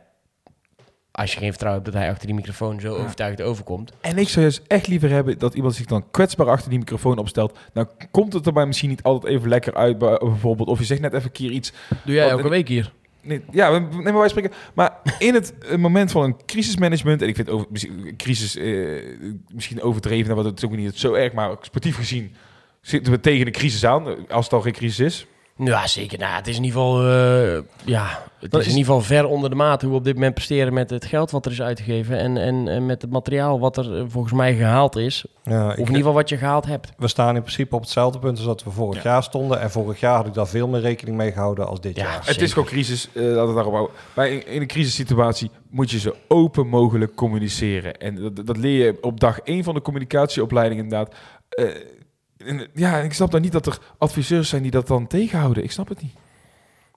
Als je geen vertrouwen hebt dat hij achter die microfoon zo overtuigd overkomt. En ik zou dus echt liever hebben dat iemand zich dan kwetsbaar achter die microfoon opstelt. Dan komt het er bij misschien niet altijd even lekker uit, bijvoorbeeld. Of je zegt net even een keer iets. Doe jij elke week hier? Nee, ja, neem maar wij spreken. Maar in het moment van een crisismanagement, en ik vind over, misschien, crisis uh, misschien overdreven, want het is ook niet zo erg, maar sportief gezien zitten we tegen een crisis aan, als het al geen crisis is. Ja, zeker. Nou, het is in ieder geval, eh, ja, het Dat is, is- in ieder geval ver onder de maat hoe we op dit moment presteren met het geld wat er is uitgegeven en, en, en met het materiaal wat er eh, volgens mij gehaald is. Ja, Of in ieder geval wat je gehaald hebt. we staan in principe op hetzelfde punt als dat we vorig jaar stonden. En vorig jaar had ik daar veel meer rekening mee gehouden als dit Ja, jaar. Het Zeker. is gewoon crisis, eh laten we daarop houden. Maar in, in een crisissituatie moet je zo open mogelijk communiceren. En dat, dat leer je op dag één van de communicatieopleiding inderdaad. Eh, en, ja, ik snap dan niet dat er adviseurs zijn die dat dan tegenhouden. Ik snap het niet.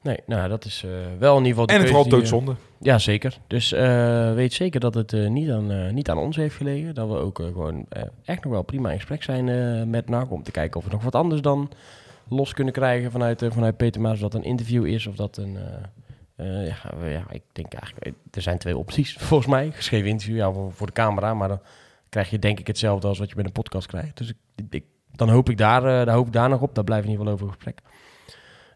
Nee, nou, dat is eh, wel in ieder geval de En het vooral die, eh, doodzonde. Ja, zeker. Dus eh, weet zeker dat het niet, aan, niet aan ons heeft gelegen. Dat we ook gewoon echt nog wel prima in gesprek zijn met NAC. Om te kijken of we nog wat anders dan los kunnen krijgen vanuit, vanuit Peter Maas. Of dat een interview is of dat een... ja, ja, ik denk eigenlijk... Er zijn twee opties [LAUGHS] volgens mij. Geschreven interview, ja, voor, voor de camera. Maar dan krijg je denk ik hetzelfde als wat je met een podcast krijgt. Dus ik, ik, dan hoop ik daar, eh, daar hoop ik daar nog op. Daar we in ieder geval over gesprek.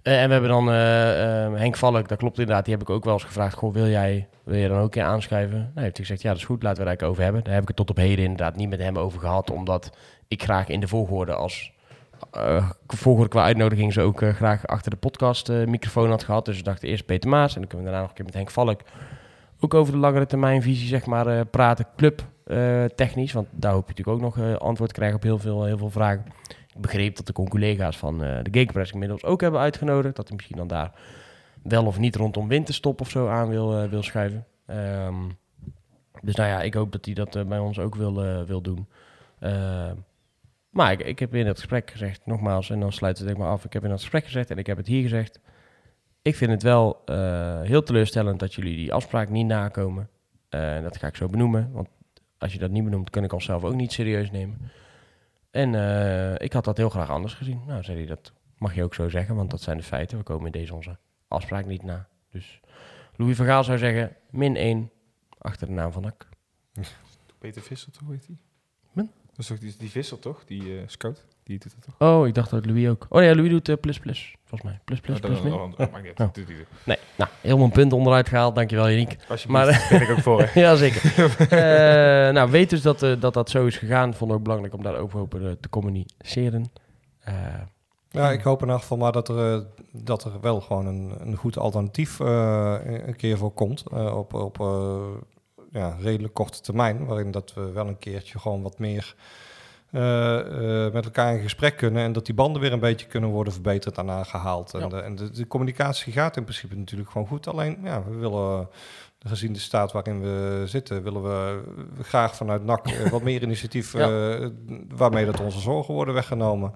Eh, en we hebben dan eh, eh, Henk Valk, dat klopt inderdaad. Die heb ik ook wel eens gevraagd. Goh, wil jij, wil je dan ook een keer aanschuiven? Nou, heeft hij gezegd, ja, dat is goed. Laten we het eigenlijk over hebben. Daar heb ik het tot op heden inderdaad niet met hem over gehad. Omdat ik graag in de volgorde als... volgorde qua uitnodiging ze ook graag achter de podcast eh, microfoon had gehad. Dus we dachten eerst Peter Maas en dan kunnen we daarna nog een keer met Henk Valk ook over de langere termijn visie zeg maar praten, club eh, technisch. Want daar hoop je natuurlijk ook nog eh, antwoord te krijgen op heel veel, heel veel vragen. Ik begreep dat de collega's van eh, de Gamepress inmiddels ook hebben uitgenodigd. Dat hij misschien dan daar wel of niet rondom winterstop of zo aan wil, wil schuiven. Ehm, dus nou ja, ik hoop dat hij dat bij ons ook wil, wil doen. Ehm, maar ik, ik heb in het gesprek gezegd, nogmaals, en dan sluit het denk maar af. Ik heb in het gesprek gezegd en ik heb het hier gezegd. Ik vind het wel heel teleurstellend dat jullie die afspraak niet nakomen. En dat ga ik zo benoemen, want als je dat niet benoemt, kan ik onszelf ook niet serieus nemen. En eh, ik had dat heel graag anders gezien. Nou, zei hij, dat mag je ook zo zeggen, want dat zijn de feiten. We komen in deze onze afspraak niet na. Dus Louis van Gaal zou zeggen, min 1 achter de naam van NAC. Peter Visser, toch weet hij? Wen? Dat is toch die, die Visser, toch? Die eh, scout. Die doet dat toch? Oh, ik dacht dat Louis ook. Oh ja, Louis doet eh, plus plus, volgens mij. Plus plus, Oh, plus oh, oh. Nee, nou, helemaal een punt onderuit gehaald. Dankjewel, Yannick. Maar- daar ben ik ook voor. [LAUGHS] ja, zeker. Eh, nou, weet dus dat, eh, dat dat zo is gegaan. Vond ik ook belangrijk om daarover open te communiceren. Eh, Ja, ik hoop in geval maar dat er, dat er wel gewoon een, een goed alternatief eh, een keer voor komt. eh, op op eh, ja, redelijk korte termijn. Waarin dat we wel een keertje gewoon wat meer met elkaar in gesprek kunnen. En dat die banden weer een beetje kunnen worden verbeterd en aangehaald. En, Ja. de, en de, de communicatie gaat in principe natuurlijk gewoon goed. Alleen, ja, we willen... eh, Gezien de staat waarin we zitten, willen we graag vanuit NAC eh, wat meer [LAUGHS] initiatief Ja. eh, waarmee dat onze zorgen worden weggenomen.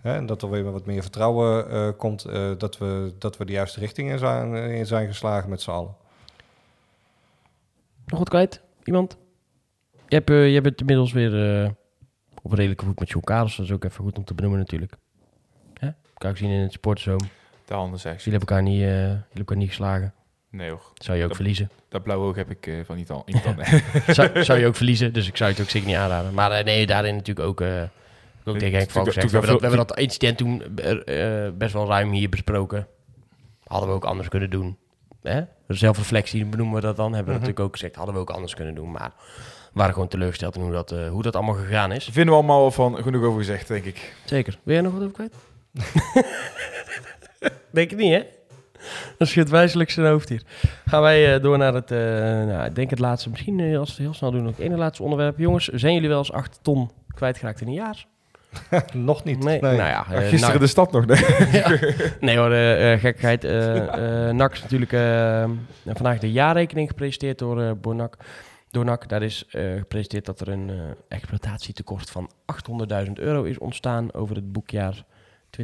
Hè, en dat er weer wat meer vertrouwen eh, komt eh, dat, we, dat we de juiste richting in zijn, in zijn geslagen met z'n allen. nog wat kwijt? Iemand? Je hebt, eh, je bent inmiddels weer op redelijke voet met John Karels. Dat is ook even goed om te benoemen natuurlijk. Hè? Kan ik zien in het sportzoom. De handen zeg Jullie hebben elkaar niet, eh, jullie hebben elkaar niet geslagen. Nee hoor. Zou je ook Dat- verliezen. Dat blauwe oog heb ik eh, van niet al. [LAUGHS] Zou, zou je ook verliezen, dus ik zou het ook zeker niet aanraden. Maar eh, nee, daarin natuurlijk ook... ook Nee, tegen Henk Valk gezegd. We hebben, dat, we natuurlijk hebben dat incident toen best wel ruim hier besproken. Hadden we ook anders kunnen doen. Hè? Zelfreflectie benoemen we dat dan. Hebben we natuurlijk ook gezegd. Hadden we ook anders kunnen doen. Maar waren gewoon teleurgesteld in hoe dat, eh, hoe dat allemaal gegaan is. Vinden we allemaal van genoeg over gezegd, denk ik. Zeker. Wil jij nog wat over kwijt? [LAUGHS] denk ik niet, hè? Dat schudt wijselijk zijn hoofd hier. Gaan wij eh, door naar het, eh, nou, ik denk het laatste, misschien als we het heel snel doen, nog één laatste onderwerp. Jongens, zijn jullie wel eens 8 ton kwijtgeraakt in een jaar? [LAUGHS] Nog niet. Nee, nee. nou ja. eh, Gisteren nou- de stad nog. Nee. [LAUGHS] Nee hoor, eh, gekkigheid. Eh eh NAC is natuurlijk vandaag de jaarrekening gepresenteerd door, eh Bonak. Door NAC. Daar is eh, gepresenteerd dat er een eh, exploitatietekort van 800.000 euro is ontstaan over het boekjaar 2022-2023.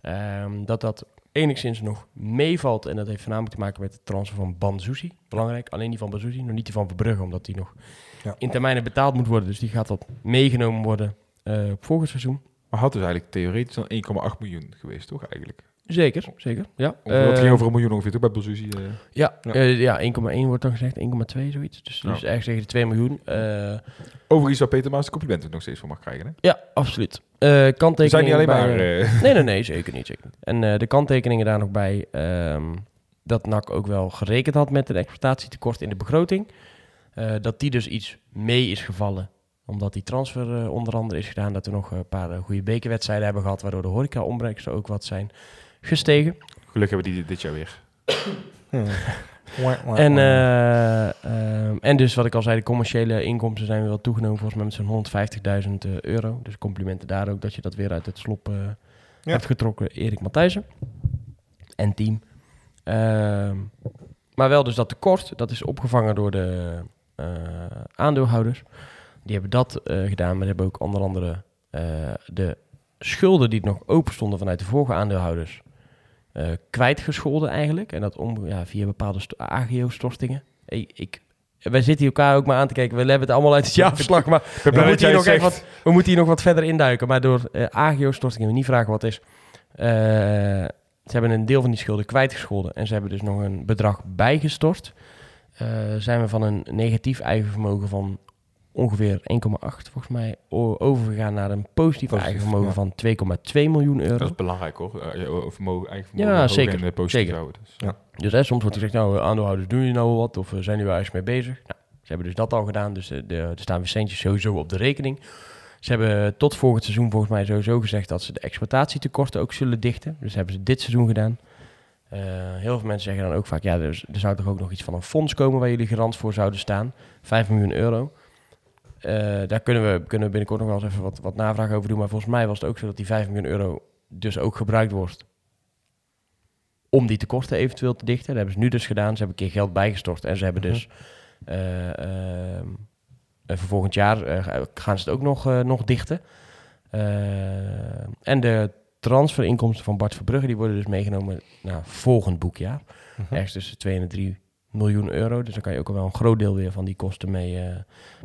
Ehm, dat dat enigszins nog meevalt en dat heeft voornamelijk te maken met de transfer van Banzuzi. Belangrijk, alleen die van Banzuzi, nog niet die van Verbrugge, omdat die nog Ja. in termijnen betaald moet worden. Dus die gaat dat meegenomen worden eh, op volgend seizoen. Maar had dus eigenlijk theoretisch dan 1,8 miljoen geweest, toch eigenlijk? Zeker, zeker. Ja, het Eh, ging over een miljoen ongeveer, toch bij Belzuzi? eh Ja, Ja. eh, ja 1,1 wordt dan gezegd, 1,2 zoiets. Dus, dus ergens tegen de 2 miljoen. Overigens waar Peter Maas de complimenten nog steeds voor mag krijgen, hè? ja, absoluut. We kanttekeningen zijn niet alleen bij, maar... Nee, nee, nee, zeker niet. Zeker niet. En de kanttekeningen daar nog bij ehm, dat NAC ook wel gerekend had met een exploitatietekort in de begroting. Dat die dus iets mee is gevallen Omdat die transfer onder andere is gedaan. Dat we nog een paar goede bekerwedstrijden hebben gehad. Waardoor de horeca-ombreken ook wat zijn gestegen. Gelukkig hebben die dit jaar weer. [LAUGHS] En, eh, ehm, en dus wat ik al zei, de commerciële inkomsten zijn weer wel toegenomen. Volgens mij met zo'n 150.000 eh, euro. Dus complimenten daar ook dat je dat weer uit het slop eh, hebt getrokken. Erik Matthijssen en team. Ehm, maar wel dus dat tekort, dat is opgevangen door de eh, aandeelhouders. Die hebben dat eh, gedaan, maar die hebben ook onder andere eh, de schulden die nog open stonden vanuit de vorige aandeelhouders eh kwijtgescholden eigenlijk. En dat om, ja, via bepaalde sto- AGO-stortingen. Ik, ik, wij zitten hier elkaar ook maar aan te kijken. We hebben het allemaal uit het jaarverslag, maar we, moeten hier nog echt wat, we moeten hier nog wat verder induiken. Maar door AGO-stortingen, we niet vragen wat is. eh, ze hebben een deel van die schulden kwijtgescholden. En ze hebben dus nog een bedrag bijgestort. Zijn we van een negatief eigen vermogen van ongeveer 1,8 volgens mij overgegaan naar een positief, Positief, eigen vermogen ja. van 2,2 miljoen euro. Dat is belangrijk hoor. Eh, vermogen, eigen vermogen Ja, zeker. En, positief Zeker. houden. Dus. Dus hè, soms wordt er gezegd, nou, aandeelhouders, doen jullie nou wat? Of eh, zijn jullie ergens mee bezig? Nou, ze hebben dus dat al gedaan, dus eh, de, er staan weer centjes sowieso op de rekening. Ze hebben tot volgend seizoen volgens mij sowieso gezegd dat ze de exploitatietekorten ook zullen dichten. Dus hebben ze dit seizoen gedaan. Eh, heel veel mensen zeggen dan ook vaak, ja, er, er zou toch ook nog iets van een fonds komen waar jullie garant voor zouden staan. 5 miljoen euro. Eh, daar kunnen we, kunnen we binnenkort nog wel eens even wat, wat navraag over doen. Maar volgens mij was het ook zo dat die 5 miljoen euro dus ook gebruikt wordt om die tekorten eventueel te dichten. Dat hebben ze nu dus gedaan. Ze hebben een keer geld bijgestort en ze hebben dus eh, ehm, eh, voor volgend jaar eh, gaan ze het ook nog, nog dichten. En de transferinkomsten van Bart Verbrugge die worden dus meegenomen naar volgend boekjaar. Ergens tussen 2 en 3 miljoen euro. Dus dan kan je ook wel een groot deel weer van die kosten mee, eh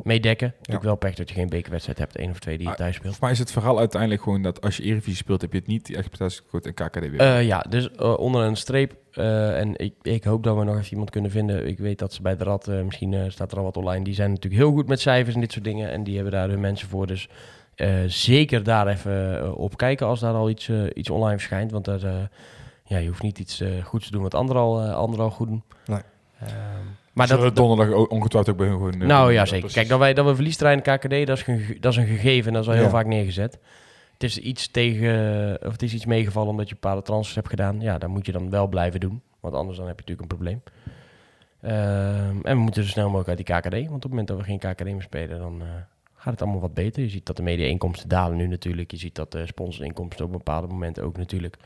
mee dekken. Natuurlijk wel pech dat je geen bekerwedstrijd hebt, één of twee die je thuis speelt. Volgens mij is het verhaal uiteindelijk gewoon dat als je Eredivisie speelt, heb je het niet die exploitatietekort en KKD weer. Eh, ja, dus eh, onder een streep. en ik, ik hoop dat we nog even iemand kunnen vinden. Ik weet dat ze bij de Rad, misschien staat er al wat online. Die zijn natuurlijk heel goed met cijfers en dit soort dingen. En die hebben daar hun mensen voor. Dus zeker daar even op kijken als daar al iets, iets online verschijnt. Want daar, ja, je hoeft niet iets goeds te doen wat anderen al, anderen al goed doen. Nee. Ehm, maar maar dat donderdag ongetwijfeld ook bij hun gewoon. eh, nou ja, zeker. Kijk, dat wij, dat we verliestrein KKD, dat is, dat is een gegeven. en Dat is al heel Ja. vaak neergezet. Het is iets tegen, of het is iets meegevallen omdat je bepaalde transfers hebt gedaan. Ja, dan moet je dan wel blijven doen. Want anders dan heb je natuurlijk een probleem. Ehm, en we moeten zo snel mogelijk uit die KKD. Want op het moment dat we geen KKD meer spelen, dan eh, gaat het allemaal wat beter. Je ziet dat de media-inkomsten dalen nu natuurlijk. Je ziet dat de sponsorinkomsten op bepaalde momenten ook natuurlijk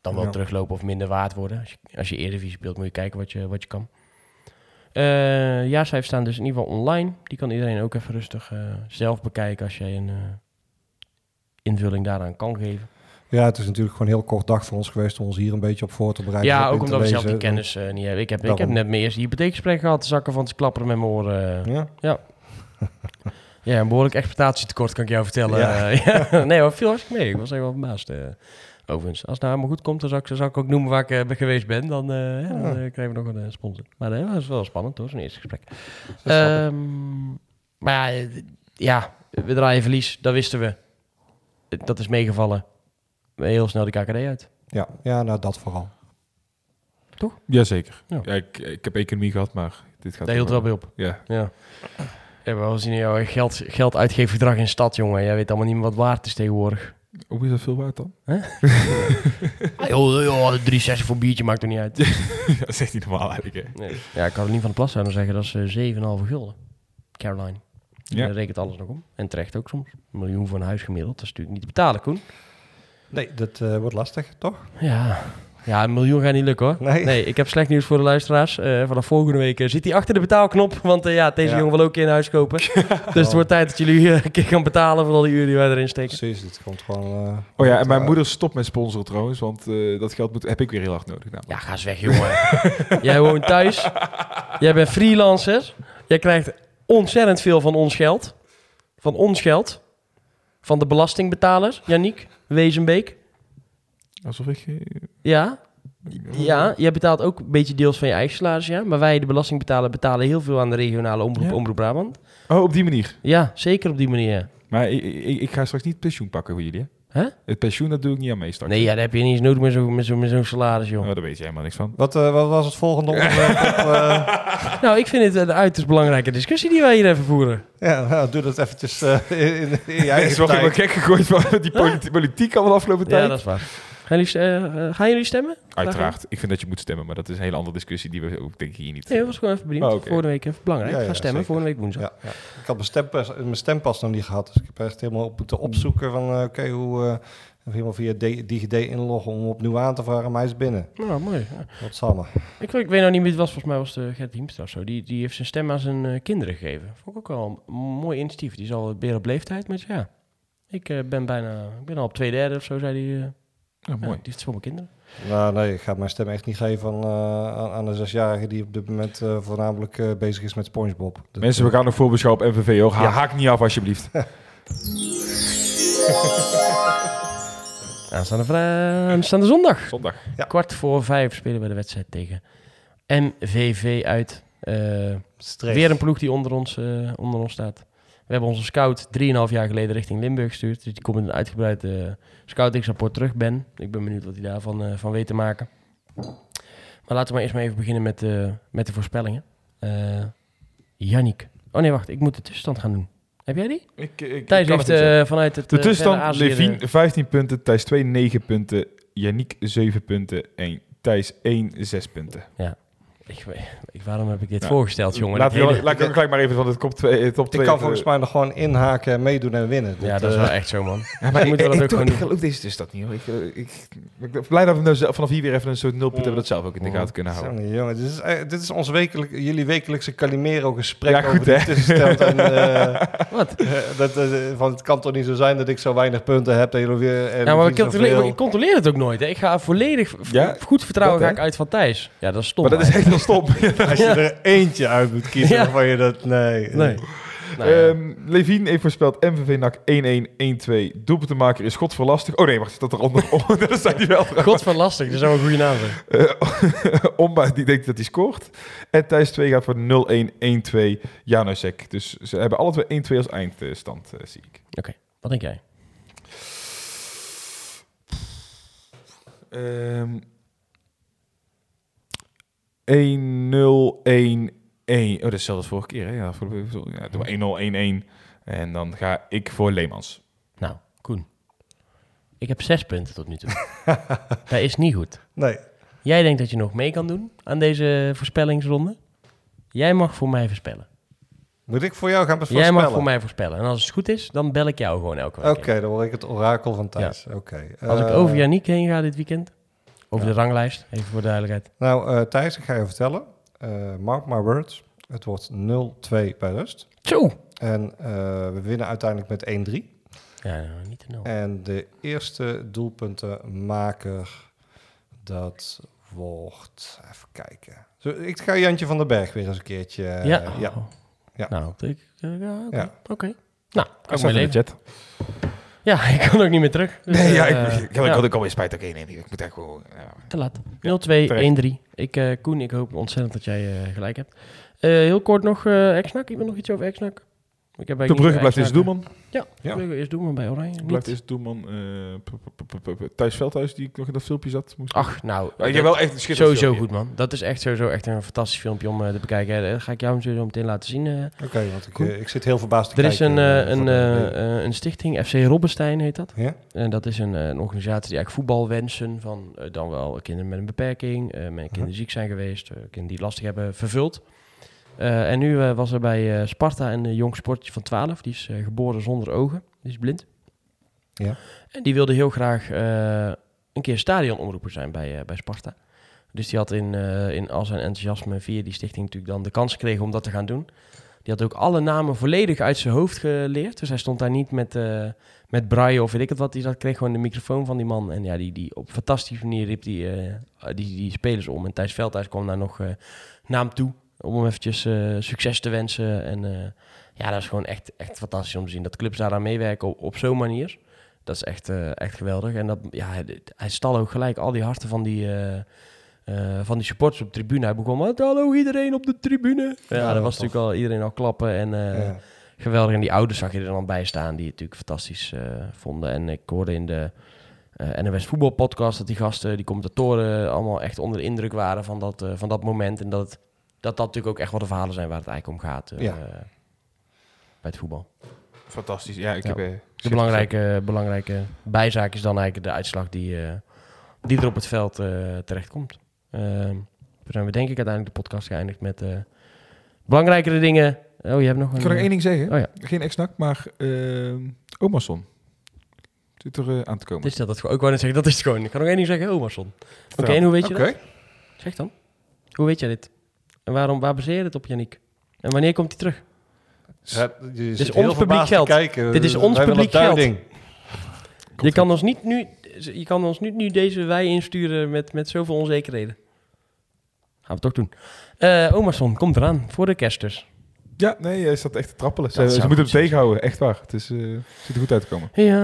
dan wel Ja. teruglopen of minder waard worden. Als je, als je Eredivisie speelt, moet je kijken wat je, wat je kan. Eh jaarcijfers staan dus in ieder geval online. Die kan iedereen ook even rustig eh, zelf bekijken als jij een eh, invulling daaraan kan geven. Ja, het is natuurlijk gewoon een heel kort dag voor ons geweest om ons hier een beetje op voor te bereiden. ja, ook te omdat we zelf die kennis niet hebben. Ik heb, ik heb net mijn eerste hypotheekgesprek gehad, de zakken van het klapperen met mijn oren. eh. Ja, [LAUGHS] Ja, een behoorlijk exploitatietekort kan ik jou vertellen. Ja. [LAUGHS] Ja. Nee hoor, viel hartstikke mee. Ik was echt wel verbaasd. Overigens, als het nou helemaal goed komt, dan zal ik, zal ik ook noemen waar ik eh, geweest ben. Dan, eh, ja, dan eh, krijgen we nog een sponsor. Maar dat is wel spannend hoor, zo'n eerste gesprek. Ehm, maar ja, ja, we draaien verlies, dat wisten we. Dat is meegevallen. Heel snel de KKD uit. ja, ja, nou dat vooral. Jazeker. Ja. Ja. ik, ik heb economie gehad, maar dit gaat Dat hield wel bij op. Ja. Ja. Ja, maar we zien jouw geld, geld uitgeefgedrag in de stad, jongen. Jij weet allemaal niet meer wat waard is tegenwoordig. Hoe is dat veel waard dan? [LAUGHS] Ah, joh, joh, 3,60 voor een biertje maakt er niet uit. [LAUGHS] dat zegt niet normaal eigenlijk. Hè? Nee. Ja, Caroline van der Plas zou dan zeggen dat is eh, 7,5 gulden. Caroline. Ja. Ja. rekent alles nog om. En terecht ook soms. Een miljoen voor een huis gemiddeld. Dat is natuurlijk niet te betalen, Koen. Nee, dat eh, wordt lastig, toch? Ja. Ja, een miljoen gaat niet lukken hoor. Nee. ik heb slecht nieuws voor de luisteraars. Eh, vanaf volgende week eh, zit hij achter de betaalknop. Want eh, ja, deze Ja. jongen wil ook een keer een huis kopen. [LAUGHS] dus het wordt tijd dat jullie een keer gaan betalen voor al die uren die wij erin steken. Precies, het komt gewoon... eh, Oh ja, en mijn moeder stopt met sponsoren trouwens, want eh, dat geld moet, heb ik weer heel hard nodig. namelijk. Ja, ga eens weg, jongen. [LAUGHS] Jij woont thuis. Jij bent freelancer. Jij krijgt ontzettend veel van ons geld. Van ons geld. Van de belastingbetalers. Janiek Wezenbeek. Alsof ik... Ja. Ja, jij betaalt ook een beetje deels van je eigen salaris, ja. Maar wij, de belastingbetaler, betalen heel veel aan de regionale omroep, Ja. omroep Brabant. Oh, op die manier. Ja, zeker op die manier. Maar ik, ik, ik ga straks niet pensioen pakken voor jullie, hè? Het pensioen, dat doe ik niet aan mee straks. Nee, ja, daar heb je niet eens nodig met zo'n met zo, met zo'n salaris, joh. Oh, daar weet je helemaal niks van. Wat, eh, wat was het volgende onderwerp? [LAUGHS] op, eh, Nou, ik vind het een uiterst belangrijke discussie die wij hier even voeren. ja, nou, doe dat eventjes eh, in, in, in je eigen [LAUGHS] is wel gek gegooid van die politi- politiek al de afgelopen tijd. Ja, dat is waar. Gaan jullie, eh, eh, gaan jullie stemmen? Uiteraard. Ik vind dat je moet stemmen, maar dat is een hele andere discussie die we ook denk ik hier niet... Nee, dat was gewoon even benieuwd. Oh. Volgende week even belangrijk. Ja, ja, Ga stemmen, zeker. volgende week woensdag. Ja, ja. Ik had mijn stempas, mijn stempas nog niet gehad, dus ik heb echt helemaal op moeten opzoeken van, eh, oké, hoe... eh, helemaal via DigiD inloggen om opnieuw aan te vragen, maar hij is binnen. Nou, mooi. Ja. Wat samen. Ik, ik weet nou niet wie het was, volgens mij was uh, Gert Hiemstra of zo. Die, die heeft zijn stem aan zijn kinderen gegeven. Vond ik ook wel een mooi initiatief. Die is al weer op leeftijd, maar ja. Ik ben bijna, ik ben al op twee derde of zo, zei hij. Ja, mooi. die heeft voor mijn kinderen. Nou, nee, ik ga mijn stem echt niet geven aan, eh, aan, aan de zesjarige die op dit moment eh, voornamelijk eh, bezig is met SpongeBob. Dat, Mensen, we gaan nog voorbeschouwen op MVV hoor. Ha- Ja. Haak niet af alsjeblieft. [LAUGHS] [LAUGHS] Aanstaande, vrij- aanstaande zondag. Zondag. Ja. Kwart voor vijf spelen we de wedstrijd tegen MVV uit. Eh, Streef. weer een ploeg die onder ons, eh, onder ons staat. We hebben onze scout 3,5 jaar geleden richting Limburg gestuurd. Dus die komt met een uitgebreid eh scoutingsrapport terug, Ben. Ik ben benieuwd wat hij daarvan eh, van weet te maken. Maar laten we maar eerst maar even beginnen met, eh, met de voorspellingen. Yannick. Oh nee, wacht. Ik moet de tussenstand gaan doen. Heb jij die? Ik, ik, Thijs ik heeft vanuit het De tussenstand, eh, 15 punten, Thijs 2 9 punten, Yannick 7 punten en Thijs 1 6 punten. Ik, weet- ik, waarom heb ik dit Ja. voorgesteld, jongen? Dat we, hele- laat ik ook gelijk maar even van het top 2 top Ik 2 kan volgens mij nog gewoon inhaken, en meedoen en winnen. Ja, dat is eh, wel echt zo, man. [LAUGHS] Ja, maar Je moet ik, wel dat ik, ook gewoon ik doen. geloof deze dus dat niet hoor. Ik, eh, ik, ik ben blij dat we nou zelf- vanaf hier weer even een soort nulpunt hebben dat zelf ook in de gaten kunnen houden. Jongen, jongen, dit is, eh, dit is ons wekelijk, jullie wekelijkse Calimero-gesprek Ja, over goed, tussenstand. en, [LAUGHS] eh, Wat? eh, dat, eh, van, het kan toch niet zo zijn dat ik zo weinig punten heb en jullie weer... En Ja, maar ik controleer, ik controleer het ook nooit. Hè. Ik ga volledig Ja, goed vertrouwen dat, ga ik uit van Thijs. Ja, dat is stom. Maar dat is echt heel stom. [LAUGHS] Als je er eentje uit moet kiezen Ja. waarvan je dat... Nee. Nee. Nou, ja. Ehm, Levine heeft voorspeld MVV NAC 1-1, 1-2. Doelpuntenmaker is God voor lastig. Oh nee, wacht, dat eronder. [LAUGHS] Oh, dat staat hij wel. God van lastig, dat zou een goede naam zijn. Eh, [LAUGHS] Omba, die denkt dat hij scoort. En Thijs 2 gaat voor 0-1, 1-2. Janusek. Dus ze hebben alle twee 1-2 als eindstand, eh, zie ik. Wat denk jij? Ehm 1-0, 1-1. Oh, dat is zelfs als vorige keer, hè? Ja, voor de, ja, doe maar 1-0, 1-1. En dan ga ik voor Leemans. Nou, Koen. Ik heb zes punten tot nu toe. [LAUGHS] dat is niet goed. Nee. Jij denkt dat je nog mee kan doen aan deze voorspellingsronde. Jij mag voor mij voorspellen. Moet ik voor jou gaan voorspellen? Jij mag voor mij voorspellen. En als het goed is, dan bel ik jou gewoon elke week. Oké, dan word ik het orakel van Thijs. Oké. Als ik eh, over Yannick heen ga dit weekend. Over de ranglijst, even voor de duidelijkheid. Nou, eh, Thijs, ik ga je vertellen. Eh, mark my words. Het wordt 0-2 bij rust. Zo! En eh, we winnen uiteindelijk met 1-3. Ja, nou, niet te nul. En de eerste doelpuntenmaker, dat wordt... Even kijken. Zo, ik ga Jantje van den Berg weer eens een keertje... ja. ja. Oh. Ja. Nou, ik, ja, oké. Ja. Nou, kan ik leven. chat. Ja, [LAUGHS] ik kan ook niet meer terug. Dus, Nee, ja, eh, ik, ik, ik, ja, had ook alweer spijt. Oké, nee, ik moet echt gewoon... Ja. te laat. 0-2, 1-3. Ik, eh, Koen, ik hoop ontzettend dat jij eh, gelijk hebt. Heel kort nog uh, Exnak. Ik wil nog iets over Exnak. Ik heb De Brugge blijft deze doelman. Ja, Ja. Brugge is doelman bij Oranje. Blijft deze doelman. eh, p- Thijs Veldhuis, die ik nog in dat filmpje zat. Moest Ach, nou. Ja, ik dat- heb wel echt een schitterend Sowieso filmpje. goed, man. Dat is echt sowieso echt een fantastisch filmpje om eh, te bekijken. Dat ga ik jou zo meteen laten zien. eh. Oké, want ik, ik zit heel verbaasd te er is een, een, een stichting, FC Robbenstein heet dat. ja? En dat is een, eh, een organisatie die eigenlijk voetbalwensen van dan wel kinderen met een beperking, eh, met kinderen ziek zijn geweest, kinderen die lastig hebben, vervult. Eh, en nu eh, was er bij eh, Sparta een jong sportje van 12, die is geboren zonder ogen, die is blind. Ja. En die wilde heel graag een keer stadionomroeper zijn bij, bij Sparta. Dus die had in, in al zijn enthousiasme via die stichting natuurlijk dan de kans gekregen om dat te gaan doen. Die had ook alle namen volledig uit zijn hoofd geleerd. Dus hij stond daar niet met, met braille of weet ik het wat. Die zat, kreeg gewoon de microfoon van die man. En ja, die, die op fantastische manier riep die, die, die spelers om. En Thijs Veldhuis kwam daar nog naar hem toe. Om hem eventjes eh, succes te wensen. En eh, ja, dat is gewoon echt, echt fantastisch om te zien. Dat clubs daar aan meewerken op, op zo'n manier. Dat is echt, eh, echt geweldig. En dat, ja, hij, hij stal ook gelijk al die harten van die, van die supporters op de tribune. Hij begon met hallo iedereen op de tribune. Ja, Ja, dat was tof. natuurlijk al iedereen al klappen. En ja. geweldig. En die ouders zag je er dan bij staan, die het natuurlijk fantastisch vonden. En ik hoorde in de eh NOS voetbalpodcast dat die gasten, die commentatoren, allemaal echt onder de indruk waren van dat, van dat moment. En dat, dat dat natuurlijk ook echt wel de verhalen zijn waar het eigenlijk om gaat eh, Ja. bij het voetbal. Fantastisch. Ja, ik Ja. heb... eh, De belangrijke, belangrijke bijzaak is dan eigenlijk de uitslag die, eh, die er op het veld eh terechtkomt. Eh, we zijn we denk ik uiteindelijk de podcast geëindigd met eh, belangrijkere dingen. Oh, je hebt nog een... Ik kan nog één ding zeggen. Oh ja. Geen ex-nak, maar uh, Omerson. Zit er eh, aan te komen. Dit is dat, dat gewoon. Ik wou net zeggen, dat is het gewoon. Ik kan nog één ding zeggen, Omerson. Oké, en hoe weet je Oké. dat? Zeg dan. Hoe weet jij dit? En waarom, waar baseer je het op, Yannick? En wanneer komt hij terug? Ja, je is ons publiek geld. Dit is ons publiek geld. Je kan, ons niet nu, je kan ons niet nu deze wij insturen met, met zoveel onzekerheden. Gaan we toch doen. Eh Omerson, komt eraan. Voor de kerst dus. Ja, nee, hij staat echt te trappelen. Ze, Dat ze zou moeten hem tegenhouden, echt waar. Het is, eh, ziet er goed uit te komen. Ja,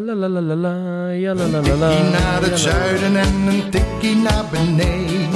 la la la la la, ja la la la la. Tikkie naar het zuiden en een tikkie naar beneden.